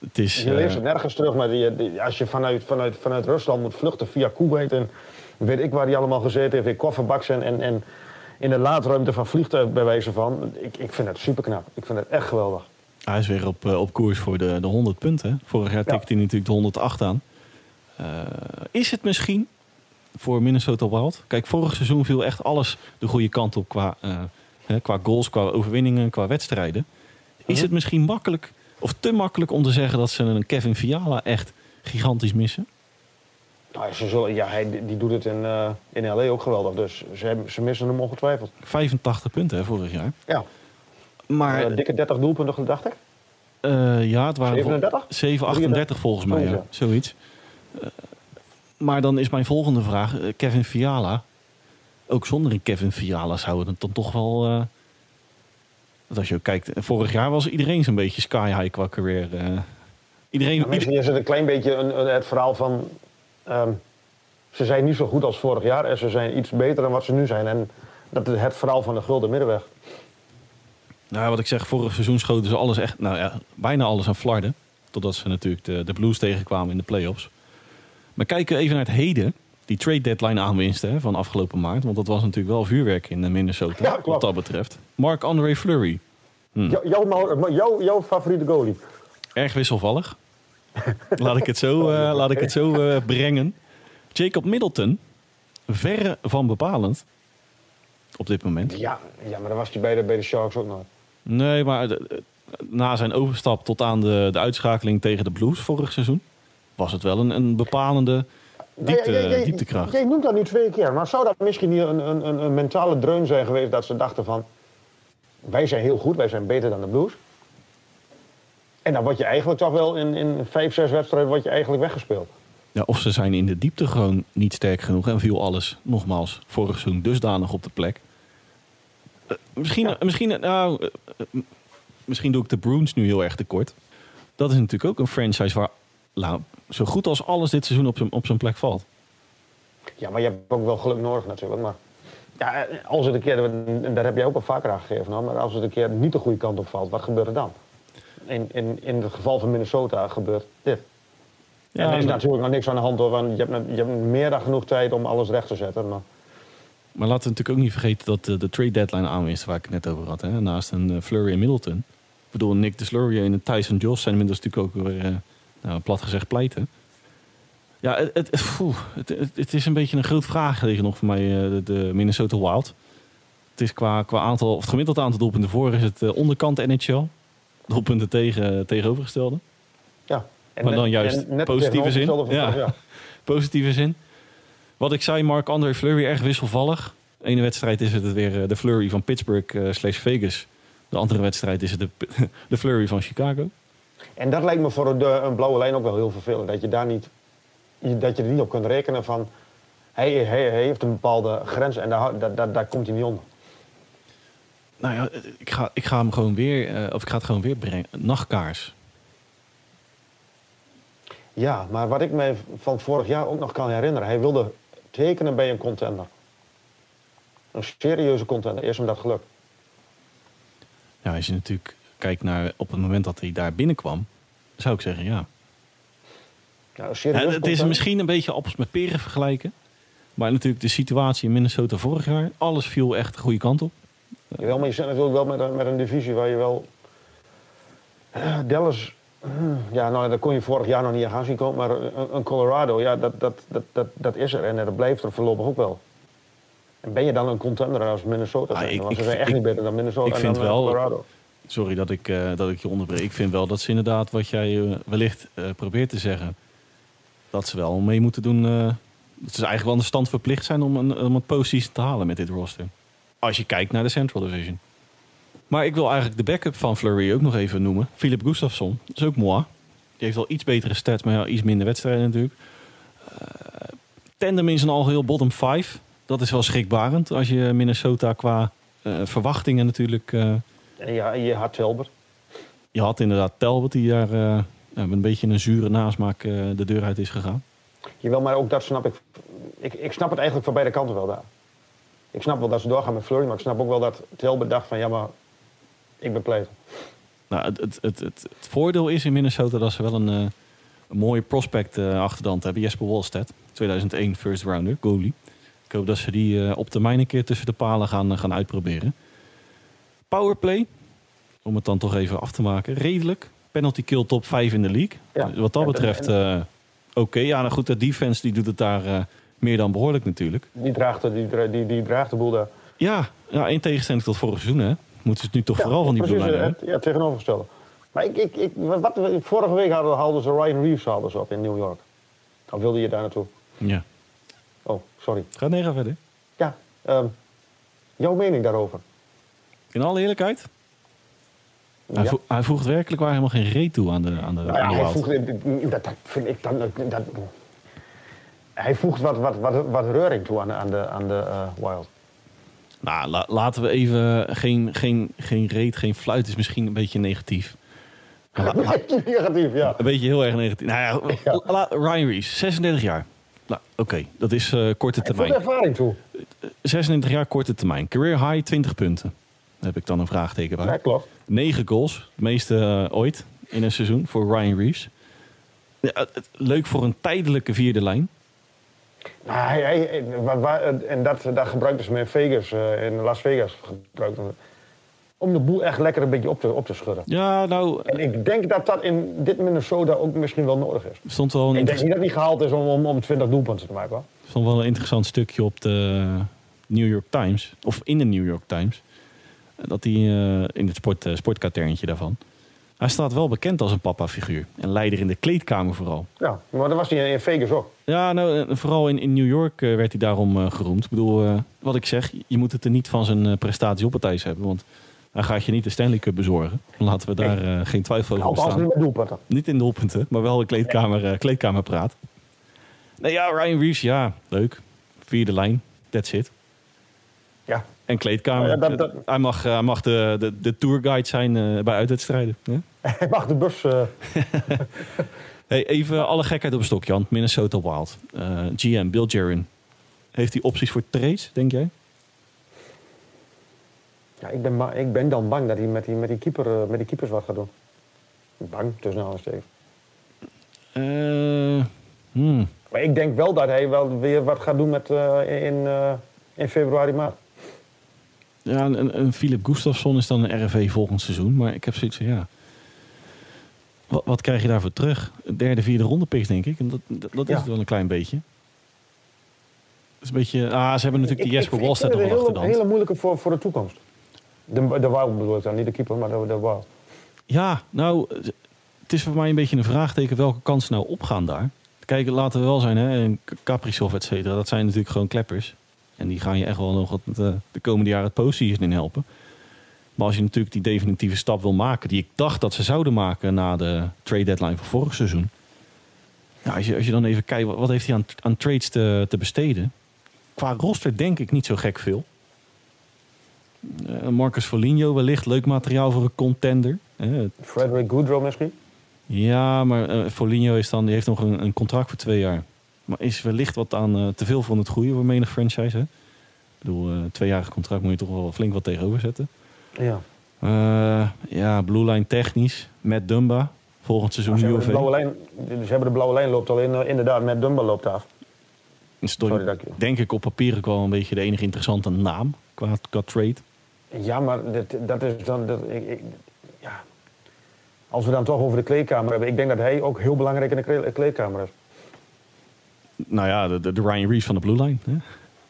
S1: Het is,
S2: Je leest
S1: eh,
S2: het nergens terug, maar die, die- als je vanuit, vanuit, vanuit Rusland moet vluchten via Kuwait en weet ik waar hij allemaal gezeten heeft, in kofferbaks en, en, en in de laadruimte van vliegtuig bij wijze van. Ik, ik vind het super knap. Ik vind het echt geweldig.
S1: Hij is weer op, eh, op koers voor de, de 100 punten. Vorig jaar tikte hij natuurlijk de 108 aan. Eh, is het misschien voor Minnesota Wild? Kijk, vorig seizoen viel echt alles de goede kant op qua, eh, hè, qua goals, qua overwinningen, qua wedstrijden. Is
S2: Mhm.
S1: het misschien makkelijk of te makkelijk om te zeggen dat ze een Kevin Fiala echt gigantisch missen?
S2: Nou, ze zullen, ja, hij die doet het in, eh, in LA ook geweldig, dus ze, hebben- ze missen hem ongetwijfeld.
S1: 85 punten hè, vorig jaar.
S2: Ja,
S1: Maar
S2: Eh, dikke 30 doelpunten, dacht ik.
S1: eh, ja, het waren
S2: 37?
S1: 7, 38 volgens mij, ja.
S2: Zoiets.
S1: Eh, maar dan is mijn volgende vraag, Kevin Fiala. Ook zonder een Kevin Fiala zou het dan toch wel... want als je ook kijkt, vorig jaar was iedereen zo'n beetje sky high qua career. eh. iedereen,
S2: Ja, misschien is het een klein beetje een, een- het verhaal van... ehm, ze zijn niet zo goed als vorig jaar en ze zijn iets beter dan wat ze nu zijn. En dat is het verhaal van de gulden middenweg.
S1: Nou, wat ik zeg, vorig seizoen schoten ze alles echt, nou ja, bijna alles aan flarden. Totdat ze natuurlijk de, de Blues tegenkwamen in de playoffs. Maar kijken we even naar het heden. Die trade deadline aanwinsten hè, van afgelopen maand. Want dat was natuurlijk wel vuurwerk in eh, Minnesota.
S2: Ja,
S1: wat dat betreft. Mark-André Fleury.
S2: Jou- jouw, ma- jouw, jouw favoriete goalie.
S1: Erg wisselvallig. laat ik het zo, eh, laat ik het zo eh, brengen. Jacob Middleton. Verre van bepalend. Op dit moment.
S2: Ja, ja maar dan was hij bij de, bij de Sharks ook nog.
S1: Nee, maar de- na zijn overstap tot aan de, de uitschakeling tegen de Blues vorig seizoen... was het wel een, een bepalende diepte,
S2: jij-
S1: dieptekracht.
S2: Jij noemt dat nu twee keer, maar zou dat misschien hier een, een, een, een mentale dreun zijn geweest dat ze dachten van... Wij zijn heel goed, wij zijn beter dan de Blues. En dan word je eigenlijk toch wel in, in vijf, zes wedstrijden word je eigenlijk weggespeeld.
S1: Ja, of ze zijn in de diepte gewoon niet sterk genoeg en viel alles, nogmaals, vorig seizoen dusdanig op de plek. Eh, misschien,
S2: Ja.
S1: misschien, eh, nou, eh, misschien doe ik de Bruins nu heel erg tekort. Dat is natuurlijk ook een franchise waar nou, zo goed als alles dit seizoen op zijn, op zijn plek valt.
S2: Ja, maar je hebt ook wel geluk nodig natuurlijk. Maar ja, als het een keer, en daar heb jij ook al vaker aan gegeven, maar als het een keer niet de goede kant op valt, wat gebeurt er dan? In, in, in het geval van Minnesota gebeurt dit.
S1: Ja,
S2: en er is natuurlijk nog niks aan de hand hoor, want je hebt, je hebt meer dan genoeg tijd om alles recht te zetten. Maar
S1: Maar laten we natuurlijk ook niet vergeten dat de, de trade deadline aanwinst waar ik het net over had. Hè? Naast een eh, Flurry en Middleton. Ik bedoel, Nick de Slurry en een Tyson Joss zijn inmiddels natuurlijk ook weer, eh, nou, plat gezegd, pleiten. Ja, het, het, het, is een beetje een groot vraagteken nog voor mij, eh, de, de Minnesota Wild. Het is qua, qua aantal, of het gemiddeld aantal doelpunten voor is het eh, onderkant NHL. Doelpunten tegen, tegenovergestelde.
S2: ja. En
S1: Maar dan juist positieve zin.
S2: van-
S1: Ja. Positieve zin. Wat ik zei, Mark-André Fleury erg wisselvallig. De ene wedstrijd is het weer eh, de Flurry van Pittsburgh eh, slash Vegas. De andere wedstrijd is het de, de Flurry van Chicago.
S2: En dat lijkt me voor de, een blauwe lijn ook wel heel vervelend. Dat je daar niet, dat je er niet op kunt rekenen van... Hij, hij, hij heeft een bepaalde grens en daar, daar, daar, daar komt hij niet onder.
S1: Nou ja, ik ga, ik ga hem gewoon weer, eh, of ik ga het gewoon weer brengen. Nachtkaars.
S2: Ja, maar wat ik me van vorig jaar ook nog kan herinneren, hij wilde tekenen bij een contender. Een serieuze contender, eerst hem dat gelukt.
S1: Ja, als je natuurlijk kijkt naar op het moment dat hij daar binnenkwam, zou ik zeggen ja.
S2: Ja,
S1: het is misschien een beetje appels met peren vergelijken. Maar natuurlijk de situatie in Minnesota vorig jaar. Alles viel echt de goede kant op.
S2: Jawel, maar je zit natuurlijk wel met een, met een divisie waar je wel... Eh, Dallas, ja, nou, dat kon je vorig jaar nog niet gaan zien komen. Maar een, Colorado, ja, dat, dat, dat, dat, dat is er. En dat blijft er voorlopig ook wel. En ben je dan een contender als Minnesota?
S1: Ah, ik-
S2: Want
S1: ik-
S2: ze zijn echt
S1: ik-
S2: niet beter dan Minnesota
S1: ik
S2: en
S1: vind
S2: dan, eh,
S1: wel-
S2: Colorado.
S1: Sorry dat ik, eh, dat ik je onderbreek. Ik vind wel dat ze inderdaad, wat jij eh, wellicht eh, probeert te zeggen, dat ze wel mee moeten doen. eh, dat ze eigenlijk wel aan de stand verplicht zijn om een, om een postseason te halen met dit roster. Als je kijkt naar de Central Division. Maar ik wil eigenlijk de backup van Fleury ook nog even noemen. Philip Gustafsson. Dat is ook mooi. Die heeft wel iets betere stats, maar ja, iets minder wedstrijden natuurlijk. Eh, tandem in zijn algeheel bottom 5. Dat is wel schrikbarend als je Minnesota qua eh, verwachtingen natuurlijk... eh,
S2: En ja, je had Tilbert.
S1: je had inderdaad Talbot die daar eh, met een beetje een zure nasmaak eh, de deur uit is gegaan.
S2: Jawel, maar ook dat snap ik. ik. Ik snap het eigenlijk van beide kanten wel daar. Ik snap wel dat ze doorgaan met Fleury, maar ik snap ook wel dat Tilbert dacht van... Ja, maar ik ben pleiter.
S1: Nou, het, het, het, het, voordeel is in Minnesota dat ze wel een, eh, een mooie prospect eh achter de hand hebben. Jesper Wallstedt, 2001 first rounder, goalie. Ik hoop dat ze die eh, op termijn een keer tussen de palen gaan, gaan uitproberen. Powerplay, om het dan toch even af te maken, redelijk. Penalty kill top 5 in de league.
S2: Ja.
S1: Wat dat betreft, oké. Ja, nou goed, de defense die doet het daar meer dan behoorlijk natuurlijk.
S2: Die draagt, de- die, die, die draagt de boel daar.
S1: Ja, ja in tegenstelling tot vorig seizoen, hè. Moeten ze het nu toch
S2: Ja,
S1: vooral van die
S2: precies,
S1: hebben.
S2: Ja, tegenovergestelde. Maar ik, ik, ik, wat, vorige week hadden, haalden ze Ryan Reeves haalden ze op in New York. Of wilde je daar naartoe?
S1: Ja.
S2: Oh, sorry.
S1: Ga nee, ga verder.
S2: Ja, ehm, jouw mening daarover?
S1: In alle eerlijkheid, hij,
S2: Ja.
S1: vo- hij voegt werkelijk waar helemaal geen reet toe aan de, aan de,
S2: Nou
S1: aan
S2: ja,
S1: de
S2: hij
S1: Wild.
S2: voegt, dat, dat vind ik dan... Dat, hij voegt wat, wat, wat, wat reuring toe aan, de- aan de, aan de eh, Wild.
S1: Nou, la- laten we even... Geen, geen, geen reet, geen fluit is misschien een beetje negatief. La- la-
S2: Negatief, ja.
S1: een beetje heel erg negatief. Nou ja, Ryan Reeves, 36 jaar. Nou, oké, dat is eh, korte termijn.
S2: ervaring toe.
S1: 36 jaar, korte termijn. Career high, 20 punten. Daar heb ik dan een vraagteken bij.
S2: Ja, klopt.
S1: 9 goals, het meeste eh, ooit in een seizoen voor Ryan Reeves. Ja, het- het- leuk voor een tijdelijke vierde lijn.
S2: Nou, hij, hij- waar- waar- en dat, dat gebruikten ze in Vegas, eh, in Las Vegas. gebruikten. Om de boel echt lekker een beetje op te, op te schudden.
S1: Ja, nou,
S2: En ik denk dat dat in dit Minnesota ook misschien wel nodig is.
S1: er stond wel een,
S2: Ik denk niet dat hij gehaald is om, om, om 20 doelpunten te maken. Hoor.
S1: stond wel een interessant stukje op de New York Times. Of in de New York Times. Dat hij eh, in het sport, eh, sportkaterntje daarvan. Hij staat wel bekend als een papa-figuur. En leider in de kleedkamer vooral.
S2: Ja, maar dat was hij in Vegas ook.
S1: Ja, nou, eh, vooral in, in New York eh, werd hij daarom eh, geroemd. Ik bedoel, wat ik zeg, je moet het er niet van zijn prestaties op het ijs hebben. Want hij gaat je niet de Stanley Cup bezorgen. Laten we daar geen twijfel over staan.
S2: niet doelpunten.
S1: Niet in doelpunten, maar wel de kleedkamer, kleedkamerpraat. Nee, ja, Ryan Reeves, ja, leuk. Vierde lijn, that's it.
S2: Ja.
S1: En kleedkamer.
S2: Ja, dat- dat-
S1: Hij mag, hij mag de, de, de tourguide zijn bij uitwedstrijden.
S2: Hij mag de bus...
S1: Hey, even alle gekheid op een stokje, Jan. Minnesota Wild. Eh, GM, Bill Jarin. Heeft hij opties voor trades, denk jij?
S2: ja, ik, ben ik ben dan bang dat hij met die, met die, keeper, eh, met die keepers wat gaat doen. Bang, tussen aanhalingstekens.
S1: Eh, hmm.
S2: Maar ik denk wel dat hij wel weer wat gaat doen met, in, in februari, maart.
S1: Ja, een, een Philip Gustafsson is dan een RV volgend seizoen. Maar ik heb zoiets van, ja... Wat, wat krijg je daarvoor terug? Een derde, vierde ronde pick, denk ik. En dat, dat, dat is
S2: Ja.
S1: het wel een klein beetje. Dat is een beetje... Ah, ze hebben natuurlijk die Jesper
S2: Ik
S1: nog wel achter
S2: een
S1: de
S2: hele, moeilijke voor, voor de toekomst. De, de Wild bedoel ik dan, niet de keeper, maar de, de.
S1: Ja, nou, het is voor mij een beetje een vraagteken welke kansen nou opgaan daar. Kijk, laten we wel zijn, hè. En Kaprizov, et cetera, dat zijn natuurlijk gewoon kleppers. En die gaan je echt wel nog wat, eh, de komende jaren het postseason in helpen. Maar als je natuurlijk die definitieve stap wil maken, die ik dacht dat ze zouden maken na de trade deadline van vorig seizoen. Ja, als, je, als je dan even kijkt, wat, wat heeft hij aan, aan trades te, te besteden? Qua roster denk ik niet zo gek veel. Eh, Marcus Foligno wellicht leuk materiaal voor een contender.
S2: Frederick Goodrow misschien?
S1: ja, maar eh Foligno is dan, die heeft nog een, een contract voor twee jaar. Maar is wellicht wat aan eh, te veel van het goede voor menig franchise. Hè? Ik bedoel, eh tweejarig contract moet je toch wel flink wat tegenover zetten.
S2: Ja.
S1: Eh, ja, Blue Line technisch. Met Dumba. Volgend
S2: Ze
S1: seizoen
S2: hebben, blauwe lijn, ze hebben de blauwe lijn loopt al in, eh, inderdaad met Dumba loopt af. Sorry dat ik...
S1: denk ik op papier ook wel een beetje de enige interessante naam qua, qua trade.
S2: Ja, maar dat, dat is dan... Dat, ik, ik- ja. Als we dan toch over de kleedkamer hebben. Ik denk dat hij ook heel belangrijk in de kle- kleedkamer is.
S1: Nou ja, de, de, Ryan Reeves van de Blue Line. Hè?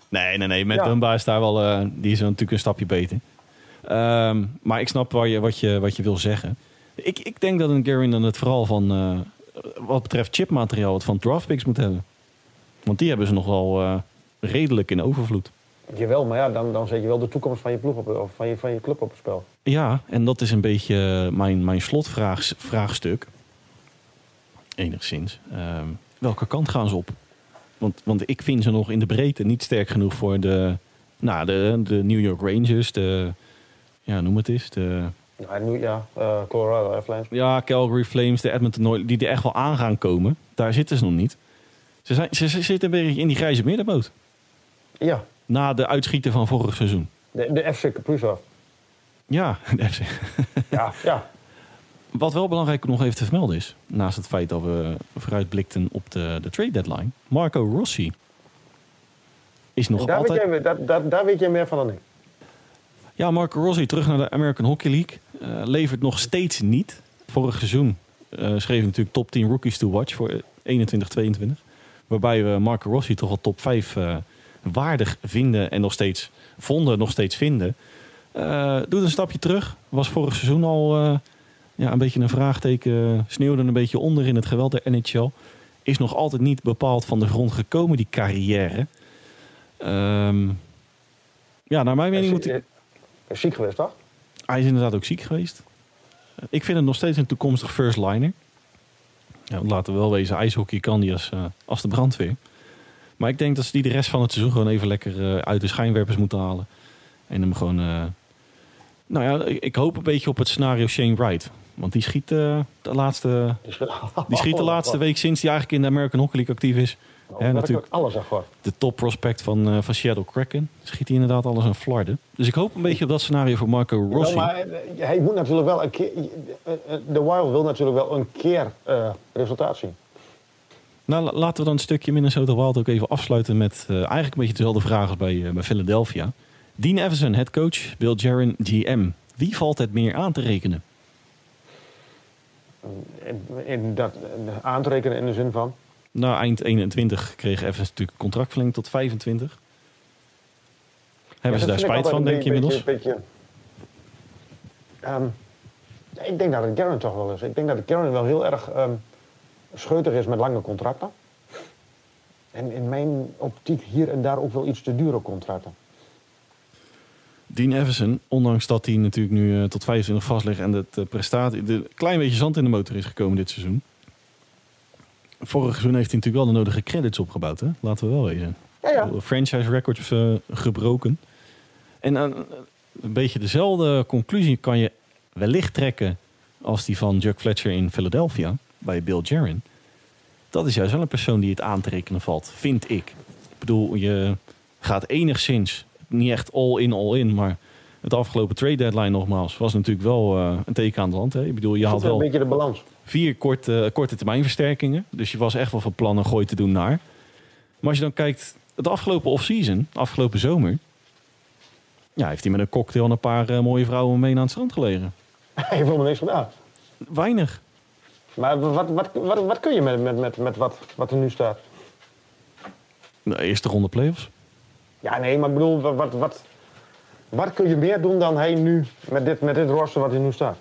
S1: Nee, nee, nee. Met
S2: Ja.
S1: Dumba is daar wel... eh, die is natuurlijk een stapje beter. Ehm, maar ik snap waar je, wat, je, wat je wil zeggen. Ik, ik denk dat een Gary dan het vooral van... eh, wat betreft chipmateriaal... het van draftpicks moet hebben. Want die hebben ze nog wel eh, redelijk in overvloed.
S2: Jawel, maar ja, dan, dan zet je wel de toekomst van je, ploeg op, of van je, van je club op het spel.
S1: Ja, en dat is een beetje mijn, mijn slotvraagstuk. Enigszins. Ehm, welke kant gaan ze op? Want, want ik vind ze nog in de breedte niet sterk genoeg voor de, nou, de, de New York Rangers, de, ja, noem het eens, de
S2: Ja, eh, Colorado Avalanche.
S1: ja, Calgary Flames, de Edmonton Oilers, die er echt wel aan gaan komen. Daar zitten ze nog niet. Ze, zijn, ze, ze zitten een beetje in die grijze middenboot.
S2: Ja,
S1: Na de uitschieten van vorig seizoen.
S2: de, de FC Kaprizov.
S1: Ja,
S2: Ja, ja.
S1: Wat wel belangrijk nog even te vermelden is, naast het feit dat we vooruitblikten op de, de trade deadline, Marco Rossi is nog
S2: Daar, weet
S1: altijd.
S2: jij, daar, daar, daar weet jij meer van dan ik.
S1: Ja, Marco Rossi terug naar de American Hockey League eh, levert nog steeds niet. Vorig seizoen eh, schreef natuurlijk top 10 rookies to watch voor 21-22, waarbij we Marco Rossi toch al top 5 eh, waardig vinden en nog steeds vonden, nog steeds vinden. Doet een stapje terug. Was vorig seizoen al ja, een beetje een vraagteken. Sneeuwde een beetje onder in het geweld der NHL. Is nog altijd niet bepaald van de grond gekomen, die carrière. Ehm, ja, naar mijn mening moet hij...
S2: Is ziek geweest, toch?
S1: Hij is inderdaad ook ziek geweest. Ik vind het nog steeds een toekomstig first liner. Ja, laten we wel wezen, ijshockey kan die als, eh, als de brandweer. Maar ik denk dat ze die de rest van het seizoen gewoon even lekker eh, uit de schijnwerpers moeten halen. En hem gewoon... eh, nou ja, ik, hoop een beetje op het scenario Shane Wright. Want die schiet, eh, de, laatste, die schiet de laatste week sinds hij eigenlijk in de American Hockey League actief is. Ja, natuurlijk.
S2: Alles af.
S1: De top prospect van, eh van Seattle Kraken. Schiet hij inderdaad alles een flarden. Dus ik hoop een beetje op dat scenario voor Marco Rossi.
S2: Ja, maar eh, hij moet natuurlijk wel een keer. eh, eh, De Wild wil natuurlijk wel een keer eh, resultaat zien.
S1: Nou, la- laten we dan een stukje Minnesota Wild ook even afsluiten met eh, eigenlijk een beetje dezelfde vraag als bij, eh, bij Philadelphia. Dean Everson, head coach, Bill Jaron, GM. Wie valt het meer aan te rekenen?
S2: In, in dat, eh, aan te rekenen in de zin van.
S1: Nou, eind 21 kreeg Evans natuurlijk contractverlenging tot 25. Hebben
S2: Ja,
S1: ze daar
S2: dat
S1: spijt van, denk je inmiddels?
S2: beetje- Ehm, ik denk dat het Garen toch wel is. Ik denk dat Garen wel heel erg ehm, scheutig is met lange contracten. En in mijn optiek hier en daar ook wel iets te dure contracten.
S1: Dean Everson, ondanks dat hij natuurlijk nu eh, tot 25 vast ligt en het eh, prestatie, de een klein beetje zand in de motor is gekomen dit seizoen. Vorig seizoen heeft hij natuurlijk wel de nodige credits opgebouwd, hè? laten we wel wezen.
S2: Ja, ja.
S1: Franchise records eh, gebroken. En eh, een beetje dezelfde conclusie kan je wellicht trekken als die van Chuck Fletcher in Philadelphia bij Bill Jaron. Dat is juist wel een persoon die het aan te rekenen valt, vind ik. Ik bedoel, je gaat enigszins, niet echt all in, all in, maar het afgelopen trade deadline nogmaals was natuurlijk wel eh, een teken aan de hand. Hè? Ik bedoel, je had
S2: wel een beetje de balans.
S1: Vier korte, korte termijn versterkingen. Dus je was echt wel van plan een gooi te doen naar. Maar als je dan kijkt, het afgelopen off-season, afgelopen zomer... Ja, heeft hij met een cocktail en een paar eh, mooie vrouwen mee aan het strand gelegen.
S2: Hij heeft helemaal niks gedaan.
S1: Weinig.
S2: Maar wat, wat, wat, wat kun je met, met, met, met wat, wat er nu staat?
S1: De eerste ronde playoffs.
S2: Ja, nee, maar ik bedoel, wat, wat, wat, wat kun je meer doen dan hij nu met dit, met dit roster wat hij nu staat?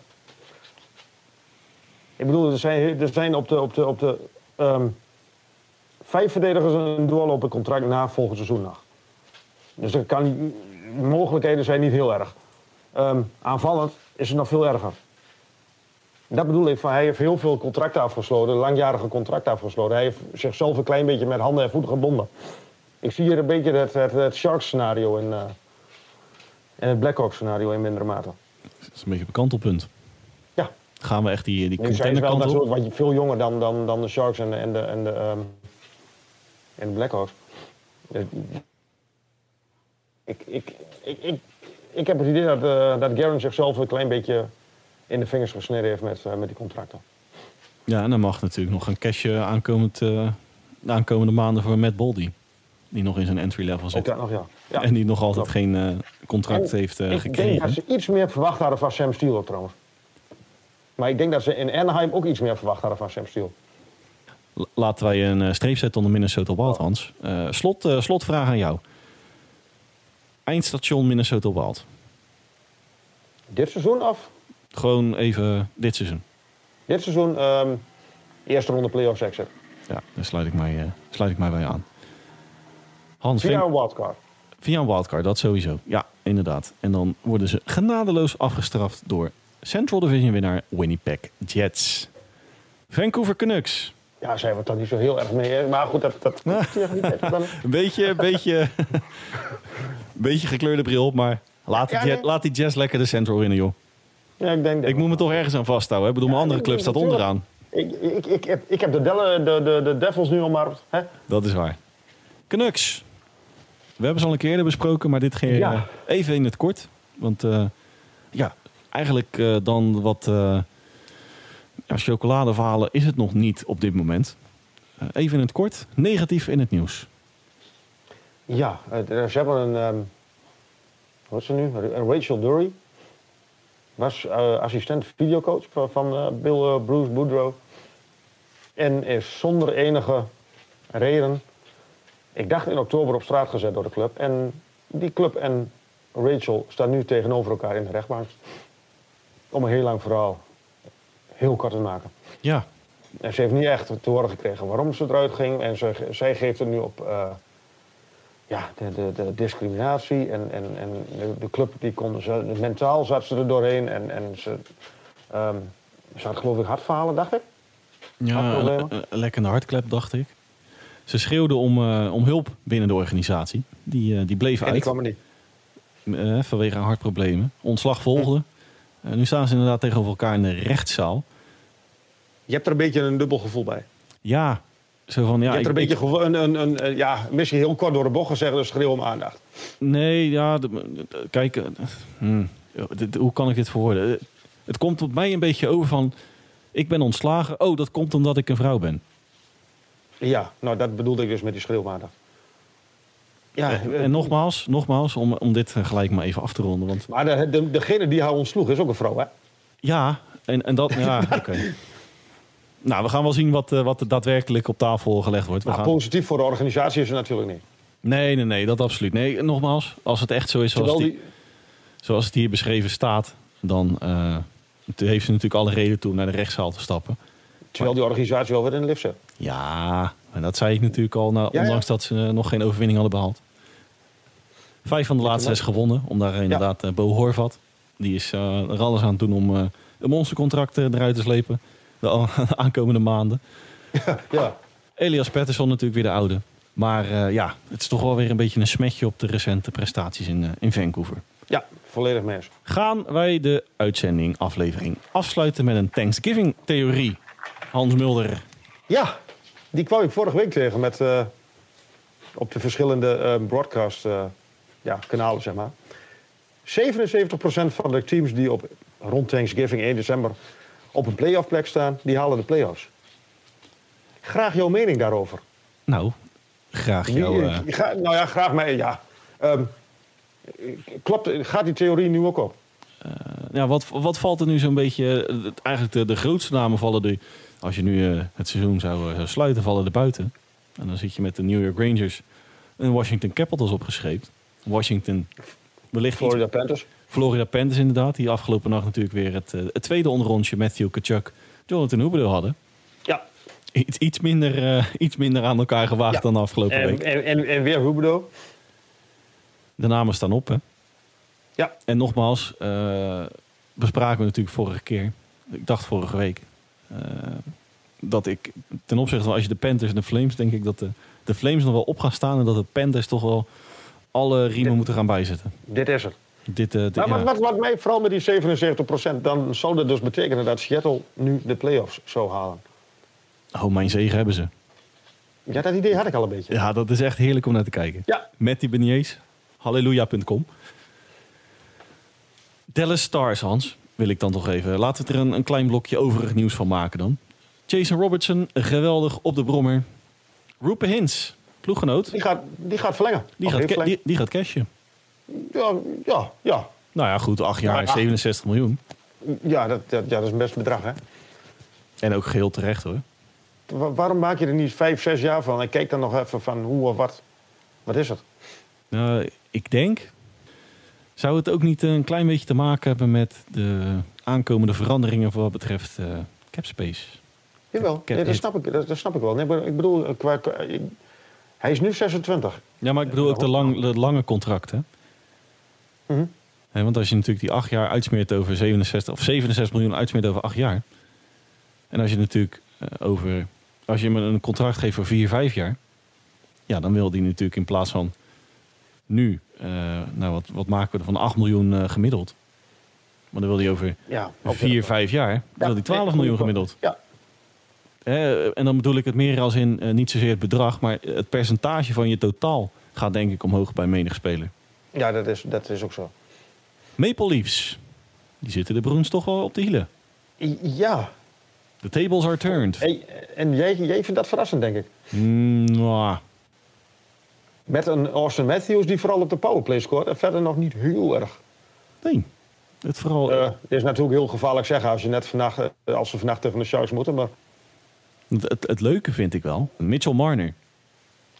S2: Ik bedoel, er zijn, er zijn op de, op de, op de ehm, vijf verdedigers een doorlopend contract na volgend seizoen nog. Dus er kan, mogelijkheden zijn niet heel erg. Ehm, aanvallend is het nog veel erger. Dat bedoel ik, van, hij heeft heel veel contracten afgesloten, langjarige contracten afgesloten. Hij heeft zichzelf een klein beetje met handen en voeten gebonden. Ik zie hier een beetje het, het, Sharks-scenario in, eh, En het Blackhawks scenario in mindere mate.
S1: Dat is een beetje op kantelpunt. Gaan we echt die, die
S2: Nee,
S1: contender kant op?
S2: natuurlijk wat veel jonger dan, dan, dan de Sharks en de, en de, en de, ehm, en de Blackhawks. Dus Ik, ik, ik, ik, ik heb het idee dat, eh dat Garen zichzelf een klein beetje in de vingers gesneden heeft met, eh, met die contracten.
S1: Ja, en dan mag natuurlijk nog een cashje aankomend, eh, de aankomende maanden voor Matt Boldy. Die nog in zijn entry level zit.
S2: nog, ja. ja.
S1: En die nog altijd
S2: klopt.
S1: geen contract
S2: En
S1: heeft eh,
S2: ik denk
S1: gekregen.
S2: dat ze iets meer verwacht hadden van Sam Steele ook, trouwens. Maar ik denk dat ze in Anaheim ook iets meer verwacht hadden van Sam Steele.
S1: Laten wij een eh, streep zetten onder Minnesota Wild, Hans. Eh, slot, eh, slotvraag aan jou. Eindstation Minnesota Wild.
S2: Dit seizoen of?
S1: Gewoon even dit seizoen.
S2: Dit seizoen ehm, eerste ronde playoffs exit.
S1: Ja, daar sluit ik mij, eh, sluit ik mij bij aan. Hans,
S2: Via
S1: Via,
S2: een wildcard.
S1: via een wildcard, dat sowieso. Ja, inderdaad. En dan worden ze genadeloos afgestraft door Central Division winnaar Winnipeg Jets. Vancouver Canucks.
S2: Ja, zijn we het dan niet zo heel erg mee. hè? Maar goed, dat... dat niet dan.
S1: Een beetje, een beetje, beetje gekleurde bril op, maar laat die,
S2: Ja,
S1: Jet-
S2: nee.
S1: laat die Jets lekker de Central winnen, joh.
S2: Ja, ik denk dat.
S1: Ik moet me toch ergens aan vasthouden. Hè? Ik bedoel, mijn andere club staat onderaan.
S2: Ik, ik, ik, heb, ik heb de, de, de, de Devils nu al maar... Hè?
S1: Dat is waar. Canucks. We hebben ze al een keer eerder besproken, maar dit keer
S2: Ja.
S1: eh, even in het kort. Want eh, ja, eigenlijk eh, dan wat eh ja, is het nog niet op dit moment. Eh, even in het kort. Negatief in het nieuws.
S2: Ja, ze hebben een... ehm wat is ze nu? Rachel Dury. Was assistent videocoach van, van Bill Bruce Boudreau. En is zonder enige reden... Ik dacht in oktober op straat gezet door de club. En die club en Rachel staan nu tegenover elkaar in de rechtbank. Om een heel lang verhaal heel kort te maken.
S1: Ja,
S2: En ze heeft niet echt te horen gekregen waarom ze eruit ging. En ze, zij geeft het nu op eh, ja, de, de, de discriminatie. En, en, en de, de club, die kon, ze, mentaal zat ze er doorheen. En, en ze, ze had geloof ik hartfalen, dacht ik.
S1: ja een, lekkende hartklep, dacht ik. Ze schreeuwde om, eh, om hulp binnen de organisatie. Die, eh, die bleef
S2: En die
S1: uit.
S2: kwam er niet.
S1: vanwege haar hartproblemen. Ontslag volgde. Eh, nu staan ze inderdaad tegenover elkaar in de rechtszaal.
S2: Je hebt er een beetje een dubbel gevoel bij.
S1: Ja, zo van ja.
S2: je hebt er een
S1: ik-
S2: beetje een, een, een, ja, misschien heel kort door de bocht gezegd, dus schreeuw om aandacht.
S1: nee, ja. de- de- kijk, eh, hmm, dit- hoe kan ik dit verwoorden? Eh, Het komt op mij een beetje over van. Ik ben ontslagen. Oh, dat komt omdat ik een vrouw ben.
S2: Ja, nou dat bedoelde ik dus met die schreeuw om aandacht. Ja,
S1: Eh, en nogmaals, nogmaals om, om dit eh, gelijk maar even af te ronden. Want
S2: Maar de, de, degene die haar ontsloeg is ook een vrouw, hè?
S1: ja, en, en dat. Ja, oké. Nou, we gaan wel zien wat, eh, wat er daadwerkelijk op tafel gelegd wordt. We
S2: Maar
S1: gaan...
S2: positief voor de organisatie is het natuurlijk niet.
S1: Nee, nee, nee, dat absoluut. Nee, nogmaals, als het echt zo is zoals, die,
S2: die,
S1: zoals het hier beschreven staat, dan heeft ze natuurlijk alle reden toe naar de rechtszaal te stappen.
S2: terwijl die organisatie wel weer in de lift zit.
S1: Ja, en dat zei ik natuurlijk al, nou,
S2: Ja, ja.
S1: ondanks dat ze nog geen overwinning hadden behaald. Vijf van de laatste zes gewonnen, om daar inderdaad eh, Bo Horvat. Die is eh, er alles aan het doen om eh, een monstercontract eruit te slepen. De aankomende maanden.
S2: Ja.
S1: Elias Pettersson natuurlijk weer de oude. Maar ja, het is toch wel weer een beetje een smetje op de recente prestaties in, in Vancouver.
S2: ja, volledig mee eens.
S1: gaan wij de uitzending, aflevering afsluiten met een Thanksgiving-theorie. Hans Mulder.
S2: Ja, die kwam ik vorige week tegen met, op de verschillende broadcast eh, ja, kanalen, zeg maar. 77% van de teams die op rond Thanksgiving 1 december op een playoff plek staan, die halen de playoffs. Graag jouw mening daarover.
S1: Nou, graag
S2: Wie-
S1: jou. eh,
S2: ga- nou ja, graag mij, ja. Ehm, klopt, gaat die theorie nu ook op?
S1: ja, wat, wat valt er nu zo'n beetje... Eigenlijk de, de grootste namen vallen er... Als je nu eh, het seizoen zou, zou sluiten, vallen er buiten. En dan zit je met de New York Rangers en Washington Capitals opgeschreven. Washington wellicht iets
S2: Florida Panthers.
S1: Florida Panthers inderdaad, die afgelopen nacht natuurlijk weer het, eh, het tweede onderrondje Matthew Kachuk, Jonathan Huberdeau hadden.
S2: Ja.
S1: Iets, iets, minder, eh, iets minder aan elkaar gewaagd
S2: Ja.
S1: dan de afgelopen
S2: En,
S1: week.
S2: en, en, en weer Huberdeau.
S1: De namen staan op, hè?
S2: Ja.
S1: En nogmaals, eh, bespraken we natuurlijk vorige keer, ik dacht vorige week, dat ik ten opzichte van als je de Panthers en de Flames, denk ik dat de, de Flames nog wel op gaan staan en dat de Panthers toch wel alle riemen moeten gaan bijzetten.
S2: Dit is het.
S1: Dit, eh, dit-
S2: Maar
S1: ja.
S2: wat, wat, wat mij vooral met die 77%, dan zou dat dus betekenen dat Seattle nu de playoffs zou halen.
S1: Oh, mijn zegen hebben ze.
S2: Ja, dat idee had ik al een beetje.
S1: Ja, dat is echt heerlijk om naar te kijken.
S2: Ja.
S1: Met die beignets. Halleluja.com. Dallas Stars, Hans, wil ik dan toch even. Laten we er een, een klein blokje overig nieuws van maken dan. Jason Robertson, geweldig op de brommer. Rupe Hins, ploeggenoot,
S2: Die gaat, die gaat verlengen.
S1: die gaat, die, die gaat cashen.
S2: Ja, ja, ja.
S1: Nou ja, goed, acht jaar,
S2: Ja.
S1: 67 miljoen.
S2: Ja, dat, dat, ja, dat is een best bedrag, hè.
S1: En ook geheel terecht hoor.
S2: Wa- waarom maak je er niet vijf, zes jaar van en kijk dan nog even van hoe of wat? Wat is het?
S1: Nou, ik denk, zou het ook niet een klein beetje te maken hebben met de aankomende veranderingen voor wat betreft eh capspace?
S2: Jawel, nee, dat, snap ik, dat, dat snap ik wel. Nee, maar ik bedoel, qua, hij is nu 26.
S1: Ja, maar ik bedoel ook de, lang, de lange contracten.
S2: Mhm.
S1: Hè, want als je natuurlijk die acht jaar uitsmeert over 67 of 67 miljoen uitsmeert over acht jaar. En als je natuurlijk eh, over als je hem een contract geeft voor vier, vijf jaar, ja, dan wil die natuurlijk in plaats van nu, eh, nou wat, wat maken we er van 8 miljoen eh, gemiddeld. Maar dan wil hij over
S2: Ja, ook
S1: vier,
S2: weer-
S1: vijf jaar,
S2: Ja,
S1: wil hij 12
S2: nee,
S1: miljoen gemiddeld.
S2: Ja,
S1: En dan bedoel ik het meer als in eh, niet zozeer het bedrag, maar het percentage van je totaal gaat denk ik omhoog bij menig speler.
S2: ja dat, is, dat is ook zo.
S1: Maple Leafs, die zitten de Bruins toch wel op de hielen.
S2: Ja,
S1: The tables are turned.
S2: Hey, en jij, jij vindt dat verrassend, denk ik.
S1: Mm, nou,
S2: Met een Austin Matthews die vooral op de powerplay scoort en verder nog niet heel erg.
S1: nee. Het vooral,
S2: Eh, Het is natuurlijk heel gevaarlijk zeggen als, je net vannacht, eh, als ze vannacht tegen de Sharks moeten, maar
S1: het, het, leuke vind ik wel. Mitchell Marner.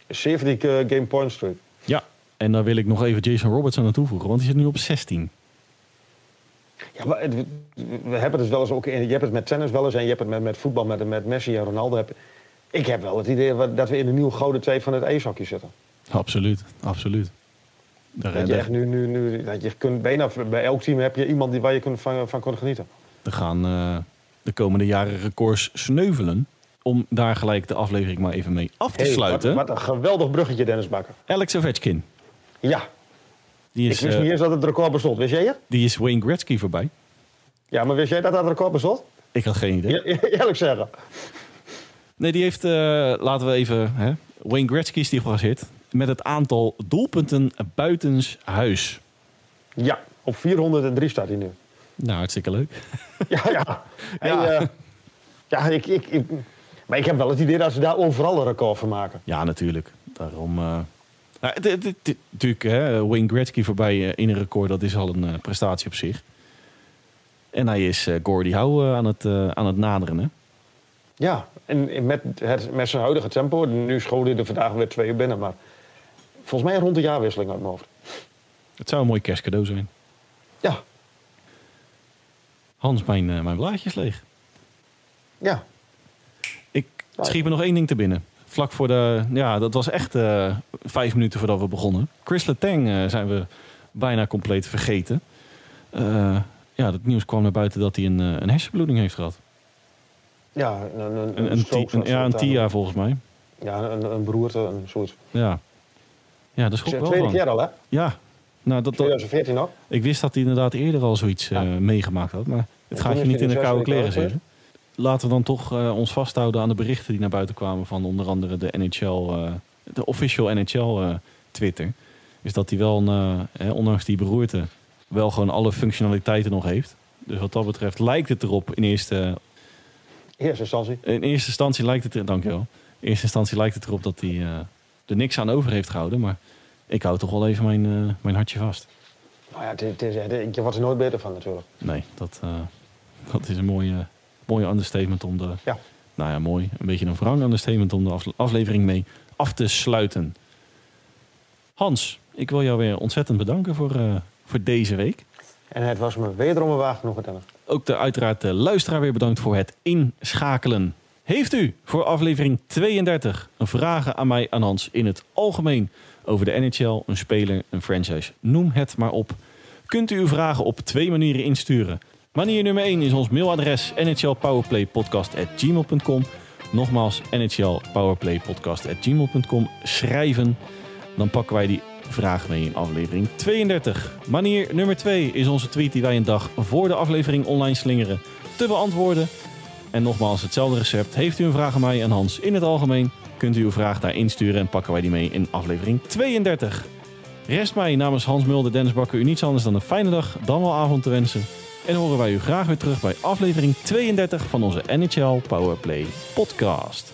S2: 70 eh, game point streak.
S1: Ja. En daar wil ik nog even Jason Roberts aan toevoegen, want die zit nu op 16.
S2: Ja, maar het- we hebben het wel eens ook. in- Je hebt het met tennis wel eens en je hebt het met, met voetbal met, met Messi en Ronaldo. Heb- Ik heb wel het idee dat we in de nieuwe gouden tijd van het ijshockey zitten.
S1: Absoluut, absoluut. Daar,
S2: Dat je echt nu, nu, nu dat je kunt bijna bij elk team heb je iemand die, waar je kunt van, van kunt genieten.
S1: er gaan eh, de komende jaren records sneuvelen. Om daar gelijk de aflevering maar even mee af te
S2: Hey,
S1: sluiten.
S2: Wat, wat een geweldig bruggetje, Dennis Bakker.
S1: Alex Ovechkin.
S2: Ja,
S1: Die
S2: ik
S1: is,
S2: wist
S1: eh,
S2: niet eens dat het record bestond. Wist jij
S1: die is Wayne Gretzky voorbij.
S2: Ja, maar wist jij dat dat record bestond?
S1: Ik had geen idee.
S2: Ja, eerlijk zeggen.
S1: Nee, die heeft, eh, laten we even, hè, Wayne Gretzky is die gepasseerd. Met het aantal doelpunten buitens huis.
S2: Ja, op 403 staat hij nu.
S1: Nou, hartstikke leuk.
S2: Ja, Ja. eh, ja ik, ik, ik, maar ik heb wel het idee dat ze daar overal een record van maken.
S1: Ja, natuurlijk. Daarom. eh, nou, het- het- het- natuurlijk, hè, Wayne Gretzky voorbij eh, in een record, dat is al een eh, prestatie op zich. En hij is Gordie Howe aan, het, aan het naderen. Hè?
S2: Ja, en met, het, met zijn huidige tempo, nu schoot hij er vandaag weer twee binnen, maar volgens mij rond de jaarwisseling uit mijn hoofd.
S1: Het zou een mooi kerstcadeau zijn.
S2: Ja,
S1: Hans, mijn, mijn blaadje is leeg.
S2: ja.
S1: Ik schiet me nog één ding te binnen. Vlak voor de... Ja, dat was echt eh, vijf minuten voordat we begonnen. Chris Letang eh, zijn we bijna compleet vergeten. Eh, ja, het nieuws kwam naar buiten dat hij een, een hersenbloeding heeft gehad.
S2: Ja, een, een,
S1: Een,
S2: stroke
S1: ja, een TIA volgens mij.
S2: Ja, een, een beroerte, een soort.
S1: Ja, ja dat
S2: Het is
S1: wel
S2: tweede
S1: van.
S2: keer al, hè?
S1: Ja, nou, dat, dat-
S2: 2014 nog.
S1: ik wist dat hij inderdaad eerder al zoiets
S2: Ja.
S1: meegemaakt had. Maar het gaat je niet in de koude kleren zitten. Laten we dan toch eh, ons vasthouden aan de berichten die naar buiten kwamen van onder andere de NHL, eh, de official NHL eh, Twitter. Is dat hij wel, eh, hè, ondanks die beroerte, wel gewoon alle functionaliteiten nog heeft. Dus wat dat betreft lijkt het erop in eerste,
S2: Eerste instantie.
S1: in eerste instantie lijkt het er, dankjewel. In eerste instantie lijkt het erop dat hij eh, er niks aan over heeft gehouden. Maar ik hou toch wel even mijn, eh, mijn hartje vast.
S2: Nou ja, het is, het is, je wordt er nooit beter van natuurlijk.
S1: Nee, dat, eh, dat is een mooie, mooie understatement om de...
S2: Ja.
S1: Nou ja, mooi. Een beetje een wrang understatement om de afle- aflevering mee af te sluiten. Hans, ik wil jou weer ontzettend bedanken voor, eh, voor deze week.
S2: En het was me wederom een wagen genoeg, Dennis.
S1: Ook de uiteraard de luisteraar weer bedankt voor het inschakelen. Heeft u voor aflevering 32 een vragen aan mij aan Hans in het algemeen over de NHL, een speler, een franchise? Noem het maar op. Kunt u uw vragen op twee manieren insturen. Manier nummer 1 is ons mailadres nhlpowerplaypodcast.gmail.com Nogmaals, nhlpowerplaypodcast.gmail.com Schrijven. Dan pakken wij die vraag mee in aflevering 32. Manier nummer 2 is onze tweet die wij een dag voor de aflevering online slingeren te beantwoorden. En nogmaals, hetzelfde recept. Heeft u een vraag aan mij en Hans in het algemeen, kunt u uw vraag daar insturen en pakken wij die mee in aflevering 32. Rest mij namens Hans Mulder, Dennis Bakker u niets anders dan een fijne dag, dan wel avond te wensen. En horen wij u graag weer terug bij aflevering 32 van onze NHL Powerplay podcast.